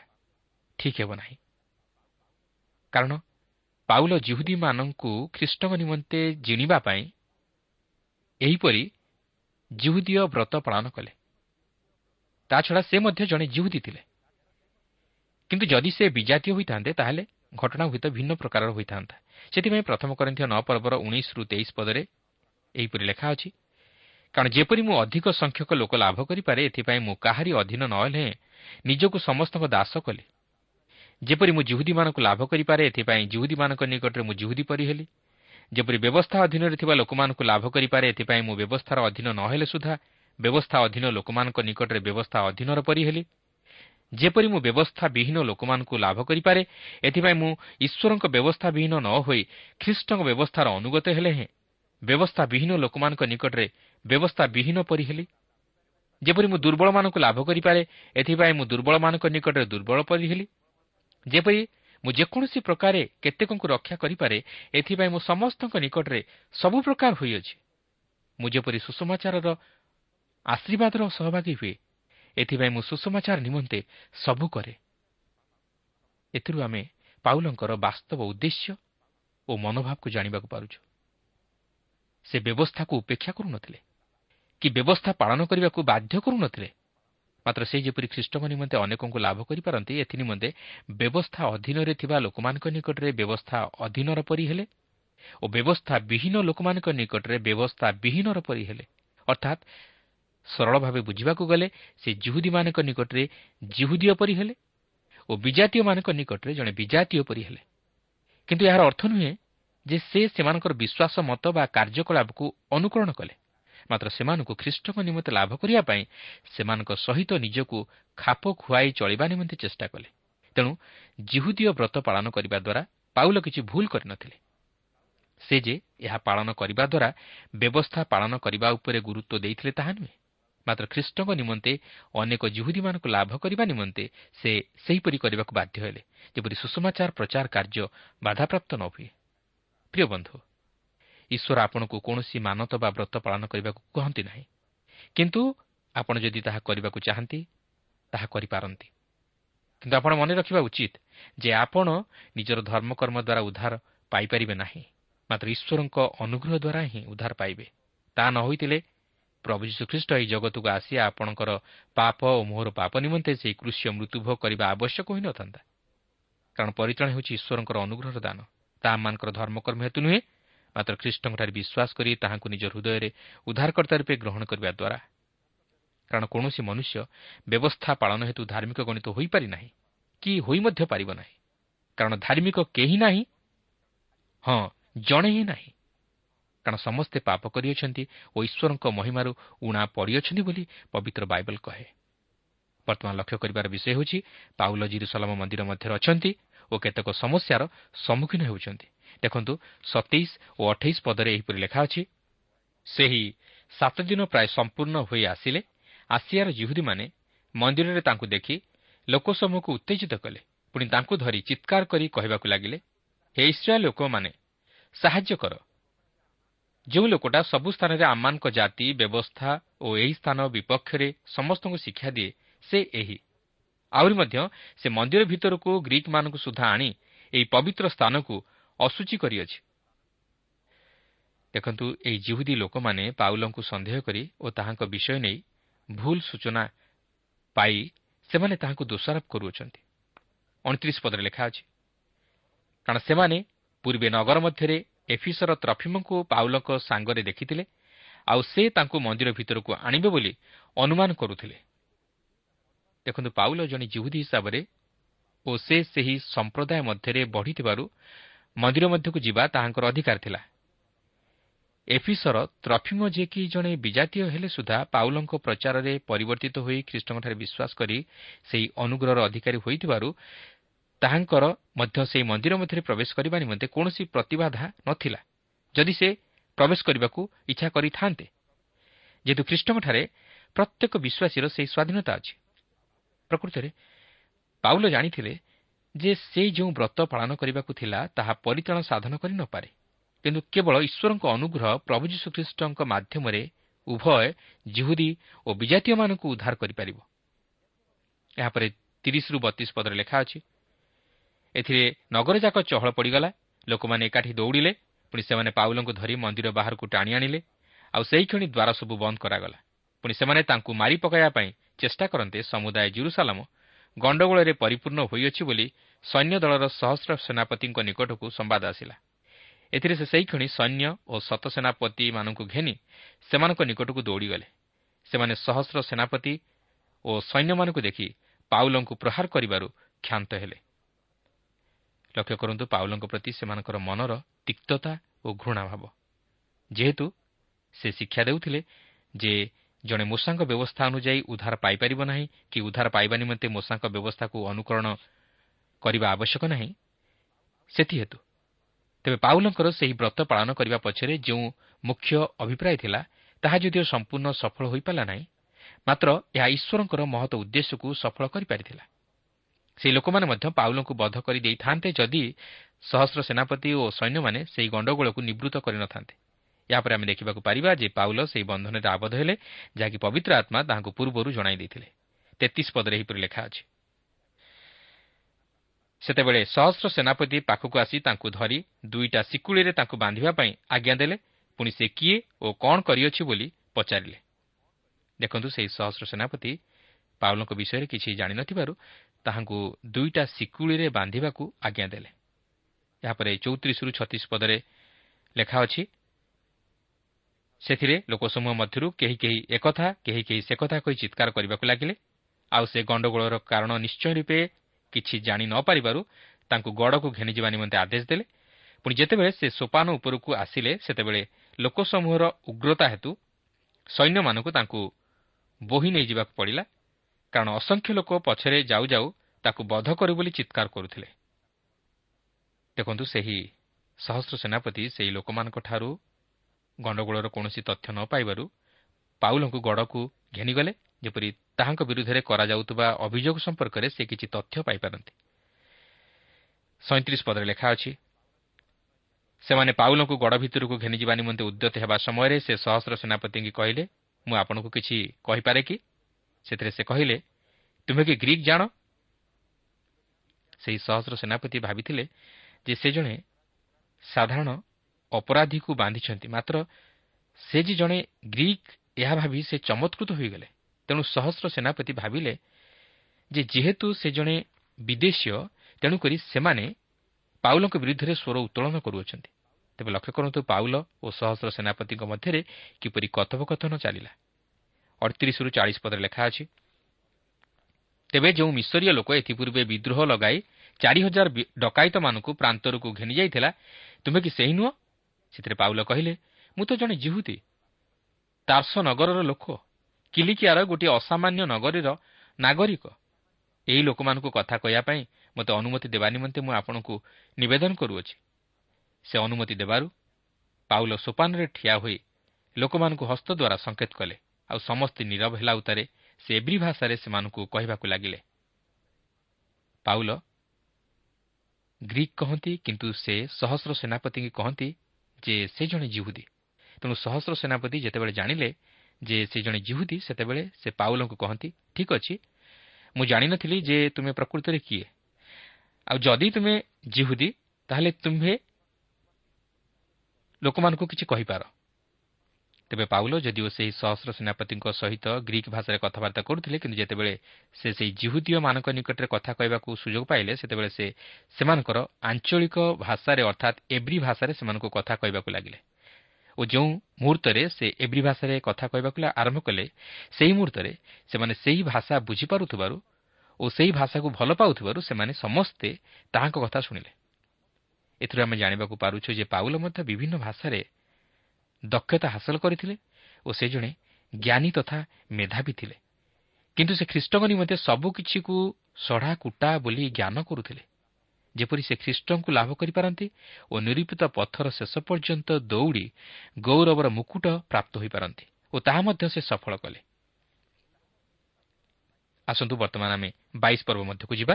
ଠିକ୍ ହେବ ନାହିଁ। କାରଣ ପାଉଲ ଜିହୁଦୀମାନଙ୍କୁ ଖ୍ରୀଷ୍ଟଙ୍କ ନିମନ୍ତେ ଜିଣିବା ପାଇଁ ଏହିପରି ଜିହୁଦୀୟ ବ୍ରତ ପାଳନ କଲେ। ତାଛଡ଼ା ସେ ମଧ୍ୟ ଜଣେ ଜିହୁଦୀ ଥିଲେ। କିନ୍ତୁ ଯଦି ସେ ବିଜାତୀୟ ହୋଇଥାନ୍ତେ ତାହେଲେ ଘଟଣା ହୁଏତ ଭିନ୍ନ ପ୍ରକାରର ହୋଇଥାନ୍ତା। ସେଥିପାଇଁ ପ୍ରଥମ କରିଥିବା ନଅ ପର୍ବର ଉଣେଇଶରୁ ତେଇଶ ପଦରେ ଏହିପରି ଲେଖା ଅଛି କାରଣ ଯେପରି ମୁଁ ଅଧିକ ସଂଖ୍ୟକ ଲୋକ ଲାଭ କରିପାରେ ଏଥିପାଇଁ ମୁଁ କାହାରି ଅଧୀନ ନ ହେଲେ ନିଜକୁ ସମସ୍ତଙ୍କ ଦାସ କଲି। ଯେପରି ମୁଁ ଜିହୁଦୀମାନଙ୍କୁ ଲାଭ କରିପାରେ ଏଥିପାଇଁ ଜିହୁଦୀମାନଙ୍କ ନିକଟରେ ମୁଁ ଜିହୁଦୀ ପରି ହେଲି। ଯେପରି ବ୍ୟବସ୍ଥା ଅଧୀନରେ ଥିବା ଲୋକମାନଙ୍କୁ ଲାଭ କରିପାରେ ଏଥିପାଇଁ ମୁଁ ବ୍ୟବସ୍ଥାର ଅଧୀନ ନ ହେଲେ ସୁଦ୍ଧା ବ୍ୟବସ୍ଥା ଅଧୀନ ଲୋକମାନଙ୍କ ନିକଟରେ ବ୍ୟବସ୍ଥା ଅଧୀନର ପରି ହେଲି। ଯେପରି ମୁଁ ବ୍ୟବସ୍ଥା ବିହୀନ ଲୋକମାନଙ୍କୁ ଲାଭ କରିପାରେ ଏଥିପାଇଁ ମୁଁ ଈଶ୍ୱରଙ୍କ ବ୍ୟବସ୍ଥା ବିହୀନ ନ ହୋଇ ଖ୍ରୀଷ୍ଟଙ୍କ ବ୍ୟବସ୍ଥାର ଅନୁଗତ ହେଲେ ହେଁ। ବ୍ୟବସ୍ଥା ବିହୀନ ଲୋକମାନଙ୍କ ନିକଟରେ ବ୍ୟବସ୍ଥା ବିହୀନ ପରି ହେଲି। ଯେପରି ମୁଁ ଦୁର୍ବଳମାନଙ୍କୁ ଲାଭ କରିପାରେ ଏଥିପାଇଁ ମୁଁ ଦୁର୍ବଳମାନଙ୍କ ନିକଟରେ ଦୁର୍ବଳ ପରି ହେଲି। ଯେପରି ମୁଁ ଯେକୌଣସି ପ୍ରକାରେ କେତେକଙ୍କୁ ରକ୍ଷା କରିପାରେ ଏଥିପାଇଁ ମୁଁ ସମସ୍ତଙ୍କ ନିକଟରେ ସବୁ ପ୍ରକାର ହୋଇଅଛି। ମୁଁ ଯେପରି ସୁଷମାଚାରର ଆଶୀର୍ବାଦର ସହଭାଗୀ ହୁଏ ଏଥିପାଇଁ ମୁଁ ସୁଷମାଚାର ନିମନ୍ତେ ସବୁ କରେ। ଏଥିରୁ ଆମେ ପାଉଲଙ୍କର ବାସ୍ତବ ଉଦ୍ଦେଶ୍ୟ ଓ ମନୋଭାବକୁ ଜାଣିବାକୁ ପାରୁଛୁ। ସେ ବ୍ୟବସ୍ଥାକୁ ଉପେକ୍ଷା କରୁନଥିଲେ କି ବ୍ୟବସ୍ଥା ପାଳନ କରିବାକୁ ବାଧ୍ୟ କରୁନଥିଲେ ମାତ୍ର ସେ ଯେପରି ଖ୍ରୀଷ୍ଟଙ୍କ ନିମନ୍ତେ ଅନେକଙ୍କୁ ଲାଭ କରିପାରନ୍ତି ଏଥି ନିମନ୍ତେ ବ୍ୟବସ୍ଥା ଅଧୀନରେ ଥିବା ଲୋକମାନଙ୍କ ନିକଟରେ ବ୍ୟବସ୍ଥା ଅଧୀନର ପରି ହେଲେ ଓ ବ୍ୟବସ୍ଥା ବିହୀନ ଲୋକମାନଙ୍କ ନିକଟରେ ବ୍ୟବସ୍ଥା ବିହୀନର ପରି ହେଲେ ଅର୍ଥାତ୍ ସରଳ ଭାବେ ବୁଝିବାକୁ ଗଲେ ସେ ଜିହୁଦୀମାନଙ୍କ ନିକଟରେ ଜିହୁଦୀୟ ପରି ହେଲେ ଓ ବିଜାତୀୟମାନଙ୍କ ନିକଟରେ ଜଣେ ବିଜାତୀୟ ପରି ହେଲେ। କିନ୍ତୁ ଏହାର ଅର୍ଥ ନୁହେଁ ଯେ ସେ ସେମାନଙ୍କର ବିଶ୍ୱାସ ମତ ବା କାର୍ଯ୍ୟକଳାପକୁ ଅନୁକରଣ କଲେ। ମାତ୍ର ସେମାନଙ୍କୁ ଖ୍ରୀଷ୍ଟଙ୍କ ନିମନ୍ତେ ଲାଭ କରିବା ପାଇଁ ସେମାନଙ୍କ ସହିତ ନିଜକୁ ଖାପ ଖୁଆଇ ଚଳିବା ନିମନ୍ତେ ଚେଷ୍ଟା କଲେ। ତେଣୁ ଜିହୁଦୀୟ ବ୍ରତ ପାଳନ କରିବା ଦ୍ୱାରା ପାଉଲ କିଛି ଭୁଲ କରିନଥିଲେ। ସେ ଯେ ଏହା ପାଳନ କରିବା ଦ୍ୱାରା ବ୍ୟବସ୍ଥା ପାଳନ କରିବା ଉପରେ ଗୁରୁତ୍ୱ ଦେଇଥିଲେ ତାହା ନୁହେଁ। ମାତ୍ର ଖ୍ରୀଷ୍ଟଙ୍କ ନିମନ୍ତେ ଅନେକ ଜିହୁଦୀମାନଙ୍କୁ ଲାଭ କରିବା ନିମନ୍ତେ ସେ ସେହିପରି କରିବାକୁ ବାଧ୍ୟ ହେଲେ ଯେପରି ସୁଷମାଚାର ପ୍ରଚାର କାର୍ଯ୍ୟ ବାଧାପ୍ରାପ୍ତ ନ ହୁଏ। ପ୍ରିୟ ବନ୍ଧୁ ଈଶ୍ୱର ଆପଣଙ୍କୁ କୌଣସି ମାନତ ବା ବ୍ରତ ପାଳନ କରିବାକୁ କହନ୍ତି ନାହିଁ। କିନ୍ତୁ ଆପଣ ଯଦି ତାହା କରିବାକୁ ଚାହାନ୍ତି ତାହା କରିପାରନ୍ତି। କିନ୍ତୁ ଆପଣ ମନେ ରଖିବା ଉଚିତ ଯେ ଆପଣ ନିଜର ଧର୍ମକର୍ମ ଦ୍ୱାରା ଉଦ୍ଧାର ପାଇପାରିବେ ନାହିଁ। ମାତ୍ର ଈଶ୍ୱରଙ୍କ ଅନୁଗ୍ରହ ଦ୍ୱାରା ହିଁ ଉଦ୍ଧାର ପାଇବେ। ତାହା ନ ହୋଇଥିଲେ ପ୍ରଭୁ ଯୀଶୁଖ୍ରୀଷ୍ଟ ଏହି ଜଗତକୁ ଆସି ଆପଣଙ୍କର ପାପ ଓ ମୋହର ପାପ ନିମନ୍ତେ ସେହି କୃଷ୍ୟ ମୃତ୍ୟୁଭୋଗ କରିବା ଆବଶ୍ୟକ ହୋଇନଥାନ୍ତା। କାରଣ ପରିତ୍ରାଣ ହେଉଛି ଈଶ୍ୱରଙ୍କର ଅନୁଗ୍ରହର ଦାନ। ତାହା ଆମମାନଙ୍କର ଧର୍ମକର୍ମ ହେତୁ ନୁହେଁ ମାତ୍ର ଖ୍ରୀଷ୍ଟଙ୍କଠାରେ ବିଶ୍ୱାସ କରି ତାହାଙ୍କୁ ନିଜ ହୃଦୟରେ ଉଦ୍ଧାରକର୍ତ୍ତା ରୂପେ ଗ୍ରହଣ କରିବା ଦ୍ୱାରା। କାରଣ କୌଣସି ମନୁଷ୍ୟ ବ୍ୟବସ୍ଥା ପାଳନ ହେତୁ ଧାର୍ମିକ ଗଣିତ ହୋଇପାରି ନାହିଁ କି ହୋଇ ମଧ୍ୟ ପାରିବ ନାହିଁ। କାରଣ ଧାର୍ମିକ କେହି ନାହିଁ ହଁ ଜଣେ ହିଁ ନାହିଁ। କାରଣ ସମସ୍ତେ ପାପ କରିଅଛନ୍ତି ଓ ଈଶ୍ୱରଙ୍କ ମହିମାରୁ ଉଣା ପଡ଼ିଅଛନ୍ତି ବୋଲି ପବିତ୍ର ବାଇବଲ କହେ। ବର୍ତ୍ତମାନ ଲକ୍ଷ୍ୟ କରିବାର ବିଷୟ ହେଉଛି ପାଉଲ ଜିରୁସଲମ ମନ୍ଦିର ମଧ୍ୟରେ ଅଛନ୍ତି ଓ କେତେକ ସମସ୍ୟାର ସମ୍ମୁଖୀନ ହେଉଛନ୍ତି। ଦେଖନ୍ତୁ ସତେଇଶ ଓ ଅଠେଇଶ ପଦରେ ଏହିପରି ଲେଖା ଅଛି ସେହି ସାତ ଦିନ ପ୍ରାୟ ସମ୍ପୂର୍ଣ୍ଣ ହୋଇ ଆସିଲେ ଆସିଆର ଜିହୁଦୀମାନେ ମନ୍ଦିରରେ ତାଙ୍କୁ ଦେଖି ଲୋକସମୂହକୁ ଉତ୍ତେଜିତ କଲେ। ପୁଣି ତାଙ୍କୁ ଧରି ଚିତ୍କାର କରି କହିବାକୁ ଲାଗିଲେ ହେ ଇସ୍ରାଏଲ୍ ଲୋକମାନେ ସାହାଯ୍ୟ କର ଯେଉଁ ଲୋକଟା ସବୁ ସ୍ଥାନରେ ଆମମାନଙ୍କ ଜାତି ବ୍ୟବସ୍ଥା ଓ ଏହି ସ୍ଥାନ ବିପକ୍ଷରେ ସମସ୍ତଙ୍କୁ ଶିକ୍ଷା ଦିଏ ସେ ଏହି। ଆହୁରି ମଧ୍ୟ ସେ ମନ୍ଦିର ଭିତରକୁ ଗ୍ରୀକ୍ମାନଙ୍କୁ ସୁଦ୍ଧା ଆଣି ଏହି ପବିତ୍ର ସ୍ଥାନକୁ ଅସୂଚୀ କରିଅଛି। ଦେଖନ୍ତୁ ଏହି ଜିହୁଦୀ ଲୋକମାନେ ପାଉଲଙ୍କୁ ସନ୍ଦେହ କରି ଓ ତାହାଙ୍କ ବିଷୟ ନେଇ ଭୁଲ ସୂଚନା ପାଇ ସେମାନେ ତାହାଙ୍କୁ ଦୋଷାରୋପ କରୁଅଛନ୍ତି। ଅଣତିରିଶ ପଦରେ ଲେଖା ଅଛି କାରଣ ସେମାନେ ପୂର୍ବେ ନଗର ମଧ୍ୟରେ ଏଫିସର ତ୍ରଫିମଙ୍କୁ ପାଉଲଙ୍କ ସାଙ୍ଗରେ ଦେଖିଥିଲେ ଆଉ ସେ ତାଙ୍କୁ ମନ୍ଦିର ଭିତରକୁ ଆଣିବେ ବୋଲି ଅନୁମାନ କରୁଥିଲେ। ଦେଖନ୍ତୁ ପାଉଲ ଜଣେ ଜିହୁଦୀ ହିସାବରେ ଓ ସେ ସେହି ସମ୍ପ୍ରଦାୟ ମଧ୍ୟରେ ବଢ଼ିଥିବାରୁ ମନ୍ଦିର ମଧ୍ୟକୁ ଯିବା ତାହାଙ୍କର ଅଧିକାର ଥିଲା। ଏଫିସର ତ୍ରଫିମ ଯିଏକି ଜଣେ ବିଜାତୀୟ ହେଲେ ସୁଦ୍ଧା ପାଉଲଙ୍କ ପ୍ରଚାରରେ ପରିବର୍ତ୍ତିତ ହୋଇ ଖ୍ରୀଷ୍ଟଙ୍କଠାରେ ବିଶ୍ୱାସ କରି ସେହି ଅନୁଗ୍ରହର ଅଧିକାରୀ ହୋଇଥିବାରୁ ତାହାଙ୍କର ମଧ୍ୟ ସେହି ମନ୍ଦିର ମଧ୍ୟରେ ପ୍ରବେଶ କରିବା ନିମନ୍ତେ କୌଣସି ପ୍ରତିବାଧା ନଥିଲା। ଯଦି ସେ ପ୍ରବେଶ କରିବାକୁ ଇଚ୍ଛା କରିଥାନ୍ତେ ଯେହେତୁ ଖ୍ରୀଷ୍ଟଙ୍କଠାରେ ପ୍ରତ୍ୟେକ ବିଶ୍ୱାସୀର ସେହି ସ୍ୱାଧୀନତା ଅଛି। ପ୍ରକୃତରେ ପାଉଲ ଜାଣିଥିଲେ ଯେ ସେ ଯେଉଁ ବ୍ରତ ପାଳନ କରିବାକୁ ଥିଲା ତାହା ପରିତ୍ରାଣ ସାଧନ କରି ନପାରେ କିନ୍ତୁ କେବଳ ଈଶ୍ୱରଙ୍କ ଅନୁଗ୍ରହ ପ୍ରଭୁ ଯୀଶୁଖ୍ରୀଷ୍ଟଙ୍କ ମାଧ୍ୟମରେ ଉଭୟ ଜିହୁଦୀ ଓ ବିଜାତୀୟମାନଙ୍କୁ ଉଦ୍ଧାର କରିପାରିବ। ଏହାପରେ ତିରିଶରୁ ବତିଶ ପଦରେ ଲେଖା ଅଛି ଏଥିରେ ନଗରଯାକ ଚହଳ ପଡ଼ିଗଲା। ଲୋକମାନେ ଏକାଠି ଦୌଡ଼ିଲେ। ପୁଣି ସେମାନେ ପାଉଲଙ୍କୁ ଧରି ମନ୍ଦିର ବାହାରକୁ ଟାଣି ଆଣିଲେ। ଆଉ ସେହିକ୍ଷଣି ଦ୍ୱାର ସବୁ ବନ୍ଦ କରାଗଲା। ପୁଣି ସେମାନେ ତାଙ୍କୁ ମାରି ପକାଇବା ପାଇଁ ଚେଷ୍ଟା କରନ୍ତେ ସମୁଦାୟ ଜିରୁସାଲାମ ଗଣ୍ଡଗୋଳରେ ପରିପୂର୍ଣ୍ଣ ହୋଇଅଛି ବୋଲି ସୈନ୍ୟ ଦଳର ସହସ୍ର ସେନାପତିଙ୍କ ନିକଟକୁ ସମ୍ବାଦ ଆସିଲା। ଏଥିରେ ସେ ସେହିକ୍ଷଣି ସୈନ୍ୟ ଓ ଶତ ସେନାପତିମାନଙ୍କୁ ଘେନି ସେମାନଙ୍କ ନିକଟକୁ ଦୌଡ଼ିଗଲେ। ସେମାନେ ସହସ୍ର ସେନାପତି ଓ ସୈନ୍ୟମାନଙ୍କୁ ଦେଖି ପାଉଲଙ୍କୁ ପ୍ରହାର କରିବାରୁ କ୍ଷାନ୍ତ ହେଲେ। ଲକ୍ଷ୍ୟ କରନ୍ତୁ ପାଉଲଙ୍କ ପ୍ରତି ସେମାନଙ୍କର ମନର ତିକ୍ତତା ଓ ଘୃଣାଭାବ। ଯେହେତୁ ସେ ଶିକ୍ଷା ଦେଉଥିଲେ ଯେ ଜଣେ ମୂଷାଙ୍କ ବ୍ୟବସ୍ଥା ଅନୁଯାୟୀ ଉଦ୍ଧାର ପାଇପାରିବ ନାହିଁ କି ଉଦ୍ଧାର ପାଇବା ନିମନ୍ତେ ମୂଷାଙ୍କ ବ୍ୟବସ୍ଥାକୁ ଅନୁକରଣ କରିବା ଆବଶ୍ୟକ ନାହିଁ ସେଥିହେତୁ ତେବେ ପାଉଲଙ୍କର ସେହି ବ୍ରତ ପାଳନ କରିବା ପଛରେ ଯେଉଁ ମୁଖ୍ୟ ଅଭିପ୍ରାୟ ଥିଲା ତାହା ଯଦିଓ ସମ୍ପୂର୍ଣ୍ଣ ସଫଳ ହୋଇପାରିଲା ନାହିଁ ମାତ୍ର ଏହା ଈଶ୍ୱରଙ୍କର ମହତ ଉଦ୍ଦେଶ୍ୟକୁ ସଫଳ କରିପାରିଥିଲା। ସେହି ଲୋକମାନେ ମଧ୍ୟ ପାଉଲଙ୍କୁ ବଧ କରିଦେଇଥାନ୍ତେ ଯଦି ସହସ୍ର ସେନାପତି ଓ ସୈନ୍ୟମାନେ ସେହି ଗଣ୍ଡଗୋଳକୁ ନିବୃତ୍ତ କରିନଥାନ୍ତେ। ଏହାପରେ ଆମେ ଦେଖିବାକୁ ପାରିବା ଯେ ପାଉଲ ସେହି ବନ୍ଧନରେ ଆବଦ୍ଧ ହେଲେ ଯାହାକି ପବିତ୍ର ଆତ୍ମା ତାହାଙ୍କୁ ପୂର୍ବରୁ ଜଣାଇ ଦେଇଥିଲେ। ତେତିଶ ପଦରେ ଏହିପରି ଲେଖା ଅଛି। ସେତେବେଳେ ସହସ୍ର ସେନାପତି ପାଖକୁ ଆସି ତାଙ୍କୁ ଧରି ଦୁଇଟା ଶିକୁଳିରେ ତାଙ୍କୁ ବାନ୍ଧିବା ପାଇଁ ଆଜ୍ଞା ଦେଲେ। ପୁଣି ସେ କିଏ ଓ କ'ଣ କରିଅଛି ବୋଲି ପଚାରିଲେ। ଦେଖନ୍ତୁ ସେହି ସହସ୍ର ସେନାପତି ପାଉଲଙ୍କ ବିଷୟରେ କିଛି ଜାଣିନଥିବାରୁ ତାହାଙ୍କୁ ଦୁଇଟା ଶିକୁଳିରେ ବାନ୍ଧିବାକୁ ଆଜ୍ଞା ଦେଲେ। ଏହାପରେ ଚଉତିରିଶରୁ ଛତିଶ ପଦରେ ଲେଖା ଅଛି ସେଥିରେ ଲୋକସମୂହ ମଧ୍ୟରୁ କେହି କେହି ଏକଥା କେହି କେହି ସେ କଥା କହି ଚିତ୍କାର କରିବାକୁ ଲାଗିଲେ ଆଉ ସେ ଗଣ୍ଡଗୋଳର କାରଣ ନିଶ୍ଚୟ ରୂପେ କିଛି ଜାଣି ନ ପାରିବାରୁ ତାଙ୍କୁ ଗଡ଼କୁ ଘେନିଯିବା ନିମନ୍ତେ ଆଦେଶ ଦେଲେ। ପୁଣି ଯେତେବେଳେ ସେ ସୋପାନ ଉପରକୁ ଆସିଲେ ସେତେବେଳେ ଲୋକସମୂହର ଉଗ୍ରତା ହେତୁ ସୈନ୍ୟମାନଙ୍କୁ ତାଙ୍କୁ ବୋହି ନେଇଯିବାକୁ ପଡ଼ିଲା। କାରଣ ଅସଂଖ୍ୟ ଲୋକ ପଛରେ ଯାଉ ଯାଉ ତାକୁ ବଧ କରୁ ବୋଲି ଚିତ୍କାର କରୁଥିଲେ। ଦେଖନ୍ତୁ ସେହି ସହସ୍ର ସେନାପତି ସେହି ଲୋକମାନଙ୍କଠାରୁ ଗଣ୍ଡଗୋଳର କୌଣସି ତଥ୍ୟ ନ ପାଇବାରୁ ପାଉଲଙ୍କୁ ଗଡ଼କୁ ଘେନିଗଲେ ଯେପରି ତାହାଙ୍କ ବିରୁଦ୍ଧରେ କରାଯାଉଥିବା ଅଭିଯୋଗ ସମ୍ପର୍କରେ ସେ କିଛି ତଥ୍ୟ ପାଇପାରନ୍ତି। ସଇଁତିରିଶ ପଦରେ ଲେଖା ଅଛି ସେମାନେ ପାଉଲଙ୍କୁ ଗଡ଼ ଭିତରକୁ ଘେନିଯିବା ନିମନ୍ତେ ଉଦ୍ୟତ ହେବା ସମୟରେ ସେ ସହସ୍ର ସେନାପତିଙ୍କୁ କହିଲେ ମୁଁ ଆପଣଙ୍କୁ କିଛି କହିପାରେ କି? ସେଥିରେ ସେ କହିଲେ ତୁମେ କି ଗ୍ରୀକ୍ ଜାଣ? ସେହି ସହସ୍ର ସେନାପତି ଭାବିଥିଲେ ଯେ ସେ ଜଣେ ସାଧାରଣ ଅପରାଧୀକୁ ବାନ୍ଧିଛନ୍ତି। ମାତ୍ର ସେ ଯେ ଜଣେ ଗ୍ରୀକ୍ ଏହା ଭାବି ସେ ଚମତ୍କୃତ ହୋଇଗଲେ। ତେଣୁ ସହସ୍ର ସେନାପତି ଭାବିଲେ ଯେ ଯେହେତୁ ସେ ଜଣେ ବିଦେଶୀୟ ତେଣୁକରି ସେମାନେ ପାଉଲଙ୍କ ବିରୁଦ୍ଧରେ ସ୍ୱର ଉତ୍ତୋଳନ କରୁଅଛନ୍ତି। ତେବେ ଲକ୍ଷ୍ୟ କରନ୍ତୁ ପାଉଲ ଓ ସହସ୍ର ସେନାପତିଙ୍କ ମଧ୍ୟରେ କିପରି କଥୋପକଥନ ଚାଲିଲା। ଅଠତିରିଶରୁ ଚାଳିଶ ପଦରେ ଲେଖା ଅଛି। ତେବେ ଯେଉଁ ମିଶରୀୟ ଲୋକ ଏଥିପୂର୍ବେ ବିଦ୍ରୋହ ଲଗାଇ ଚାରି ହଜାର ଡକାୟତମାନଙ୍କୁ ପ୍ରାନ୍ତରକୁ ଘେନିଯାଇଥିଲା ତୁମେ କି ସେହି ନୁହଁ? ସେଥିରେ ପାଉଲ କହିଲେ ମୁଁ ତ ଜଣେ ଜିହୁତି ତାର୍ସ ନଗରର ଲୋକ କିଲିକିଆର ଗୋଟିଏ ଅସାମାନ୍ୟ ନଗରୀର ନାଗରିକ। ଏହି ଲୋକମାନଙ୍କୁ କଥା କହିବା ପାଇଁ ମୋତେ ଅନୁମତି ଦେବା ନିମନ୍ତେ ମୁଁ ଆପଣଙ୍କୁ ନିବେଦନ କରୁଅଛି। ସେ ଅନୁମତି ଦେବାରୁ ପାଉଲ ସୋପାନରେ ଠିଆ ହୋଇ ଲୋକମାନଙ୍କୁ ହସ୍ତ ଦ୍ୱାରା ସଂକେତ କଲେ। ଆଉ ସମସ୍ତେ ନିରବ ହେଲା ଉତ୍ତାରେ ସେ ଏବ୍ରି ଭାଷାରେ ସେମାନଙ୍କୁ କହିବାକୁ ଲାଗିଲେ। ପାଉଲ ଗ୍ରୀକ୍ କହନ୍ତି କିନ୍ତୁ ସେ ସହସ୍ର ସେନାପତିଙ୍କୁ କହନ୍ତି ଯେ ସେ ଜଣେ ଜିହୁଦୀ। ତେଣୁ ସହସ୍ର ସେନାପତି ଯେତେବେଳେ ଜାଣିଲେ ଯେ ସେ ଜଣେ ଜିହୁଦୀ ସେତେବେଳେ ସେ ପାଉଲଙ୍କୁ କହନ୍ତି ଠିକ୍ ଅଛି ମୁଁ ଜାଣିନଥିଲି ଯେ ତୁମେ ପ୍ରକୃତରେ କିଏ। ଆଉ ଯଦି ତୁମେ ଜିହୁଦୀ ତାହେଲେ ତୁମ୍ଭେ ଲୋକମାନଙ୍କୁ କିଛି କହିପାର। ତେବେ ପାଉଲ ଯଦିଓ ସେହି ସହସ୍ର ସେନାପତିଙ୍କ ସହିତ ଗ୍ରୀକ୍ ଭାଷାରେ କଥାବାର୍ତ୍ତା କରୁଥିଲେ କିନ୍ତୁ ଯେତେବେଳେ ସେ ସେହି ଜିହୁଦୀୟମାନଙ୍କ ନିକଟରେ କଥା କହିବାକୁ ସୁଯୋଗ ପାଇଲେ ସେତେବେଳେ ସେ ସେମାନଙ୍କର ଆଞ୍ଚଳିକ ଭାଷାରେ ଅର୍ଥାତ୍ ଏବ୍ରି ଭାଷାରେ ସେମାନଙ୍କୁ କଥା କହିବାକୁ ଲାଗିଲେ। ଓ ଯେଉଁ ମୁହୂର୍ତ୍ତରେ ସେ ଏବ୍ରି ଭାଷାରେ କଥା କହିବାକୁ ଆରମ୍ଭ କଲେ ସେହି ମୁହୂର୍ତ୍ତରେ ସେମାନେ ସେହି ଭାଷା ବୁଝିପାରୁଥିବାରୁ ଓ ସେହି ଭାଷାକୁ ଭଲ ପାଉଥିବାରୁ ସେମାନେ ସମସ୍ତେ ତାହାଙ୍କ କଥା ଶୁଣିଲେ। ଏଥିରୁ ଆମେ ଜାଣିବାକୁ ପାରୁଛୁ ଯେ ପାଉଲ ମଧ୍ୟ ବିଭିନ୍ନ ଭାଷାରେ ଦକ୍ଷତା ହାସଲ କରିଥିଲେ ଓ ସେ ଜଣେ ଜ୍ଞାନୀ ତଥା ମେଧାବୀ ଥିଲେ। କିନ୍ତୁ ସେ ଖ୍ରୀଷ୍ଟଙ୍କ ନିମନ୍ତେ ସବୁକିଛିକୁ ସଢ଼ା କୁଟା ବୋଲି ଜ୍ଞାନ କରୁଥିଲେ। ଯେପରି ସେ ଖ୍ରୀଷ୍ଟଙ୍କୁ ଲାଭ କରିପାରନ୍ତି ଓ ନିରୂପିତ ପଥର ଶେଷ ପର୍ଯ୍ୟନ୍ତ ଦୌଡ଼ି ଗୌରବର ମୁକୁଟ ପ୍ରାପ୍ତ ହୋଇପାରନ୍ତି ଓ ତାହା ମଧ୍ୟ ସେ ସଫଳ କଲେ। ଆସନ୍ତୁ ବର୍ତ୍ତମାନ ଆମେ ବାଇଶ ପର୍ବ ମଧ୍ୟକୁ ଯିବା।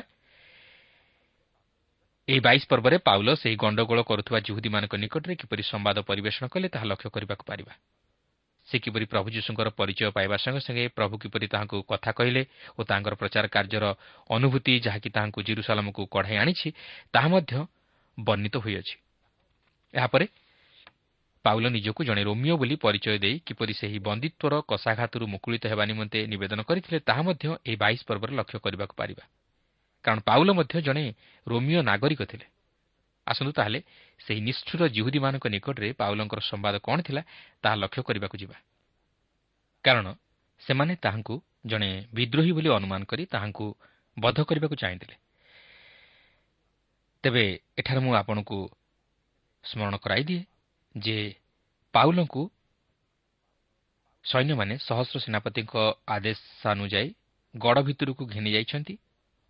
ଏହି ବାଇଶ ପର୍ବରେ ପାଉଲ ସେହି ଗଣ୍ଡଗୋଳ କରୁଥିବା ଜୁହୁଦୀମାନଙ୍କ ନିକଟରେ କିପରି ସମ୍ବାଦ ପରିବେଷଣ କଲେ ତାହା ଲକ୍ଷ୍ୟ କରିବାକୁ ପାରିବା। ସେ କିପରି ପ୍ରଭୁ ଯୀଶୁଙ୍କର ପରିଚୟ ପାଇବା ସଙ୍ଗେ ସଙ୍ଗେ ପ୍ରଭୁ କିପରି ତାହାଙ୍କୁ କଥା କହିଲେ ଓ ତାଙ୍କର ପ୍ରଚାର କାର୍ଯ୍ୟର ଅନୁଭୂତି ଯାହାକି ତାହାଙ୍କୁ ଜିରୁସାଲାମକୁ କଢ଼ାଇ ଆଣିଛି ତାହା ମଧ୍ୟ ବର୍ଣ୍ଣିତ ହୋଇଅଛି। ଏହାପରେ ପାଉଲ ନିଜକୁ ଜଣେ ରୋମିଓ ବୋଲି ପରିଚୟ ଦେଇ କିପରି ସେହି ବନ୍ଦିତ୍ୱର କଷାଘାତରୁ ମୁକୁଳିତ ହେବା ନିମନ୍ତେ ନିବେଦନ କରିଥିଲେ ତାହା ମଧ୍ୟ ଏହି ବାଇଶ ପର୍ବରେ ଲକ୍ଷ୍ୟ କରିବାକୁ ପାରିବା। କାରଣ ପାଉଲ ମଧ୍ୟ ଜଣେ ରୋମିଓ ନାଗରିକ ଥିଲେ। ଆସନ୍ତୁ ତାହେଲେ ସେହି ନିଷ୍ଠୁର ଜିହୁଦୀମାନଙ୍କ ନିକଟରେ ପାଉଲଙ୍କର ସମ୍ବାଦ କ'ଣ ଥିଲା ତାହା ଲକ୍ଷ୍ୟ କରିବାକୁ ଯିବା। କାରଣ ସେମାନେ ତାହାଙ୍କୁ ଜଣେ ବିଦ୍ରୋହୀ ବୋଲି ଅନୁମାନ କରି ତାହାଙ୍କୁ ବଧ କରିବାକୁ ଚାହିଁଥିଲେ। ତେବେ ଏଠାରେ ମୁଁ ଆପଣଙ୍କୁ ସ୍ମରଣ କରାଇଦିଏ ଯେ ପାଉଲଙ୍କୁ ସୈନ୍ୟମାନେ ସହସ୍ର ସେନାପତିଙ୍କ ଆଦେଶାନୁଯାୟୀ ଗଡ଼ ଭିତରକୁ ଘେନି ଯାଇଛନ୍ତି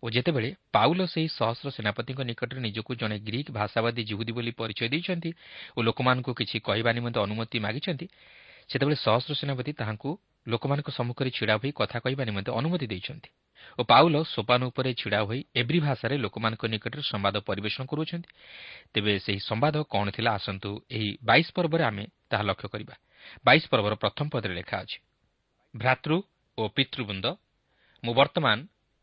ଓ ଯେତେବେଳେ ପାଉଲ ସେହି ସହସ୍ର ସେନାପତିଙ୍କ ନିକଟରେ ନିଜକୁ ଜଣେ ଗ୍ରୀକ୍ ଭାଷାବାଦୀ ଜିହୁଦୀ ବୋଲି ପରିଚୟ ଦେଇଛନ୍ତି ଓ ଲୋକମାନଙ୍କୁ କିଛି କହିବା ନିମନ୍ତେ ଅନୁମତି ମାଗିଛନ୍ତି ସେତେବେଳେ ସହସ୍ର ସେନାପତି ତାହାଙ୍କୁ ଲୋକମାନଙ୍କ ସମ୍ମୁଖରେ ଛିଡ଼ା ହୋଇ କଥା କହିବା ନିମନ୍ତେ ଅନୁମତି ଦେଇଛନ୍ତି ଓ ପାଉଲ ସୋପାନ ଉପରେ ଛିଡ଼ା ହୋଇ ଏଭ୍ରି ଭାଷାରେ ଲୋକମାନଙ୍କ ନିକଟରେ ସମ୍ବାଦ ପରିବେଷଣ କରୁଅଛନ୍ତି ତେବେ ସେହି ସମ୍ବାଦ କ'ଣ ଥିଲା ଆସନ୍ତୁ ଏହି ବାଇଶ ପର୍ବରେ ଆମେ ତାହା ଲକ୍ଷ୍ୟ କରିବା। ବାଇଶ ପର୍ବର ପ୍ରଥମ ପଦରେ ଲେଖା ଅଛି ଭ୍ରାତୃ ଓ ପିତୃବୃନ୍ଦ ମୁଁ ବର୍ତ୍ତମାନ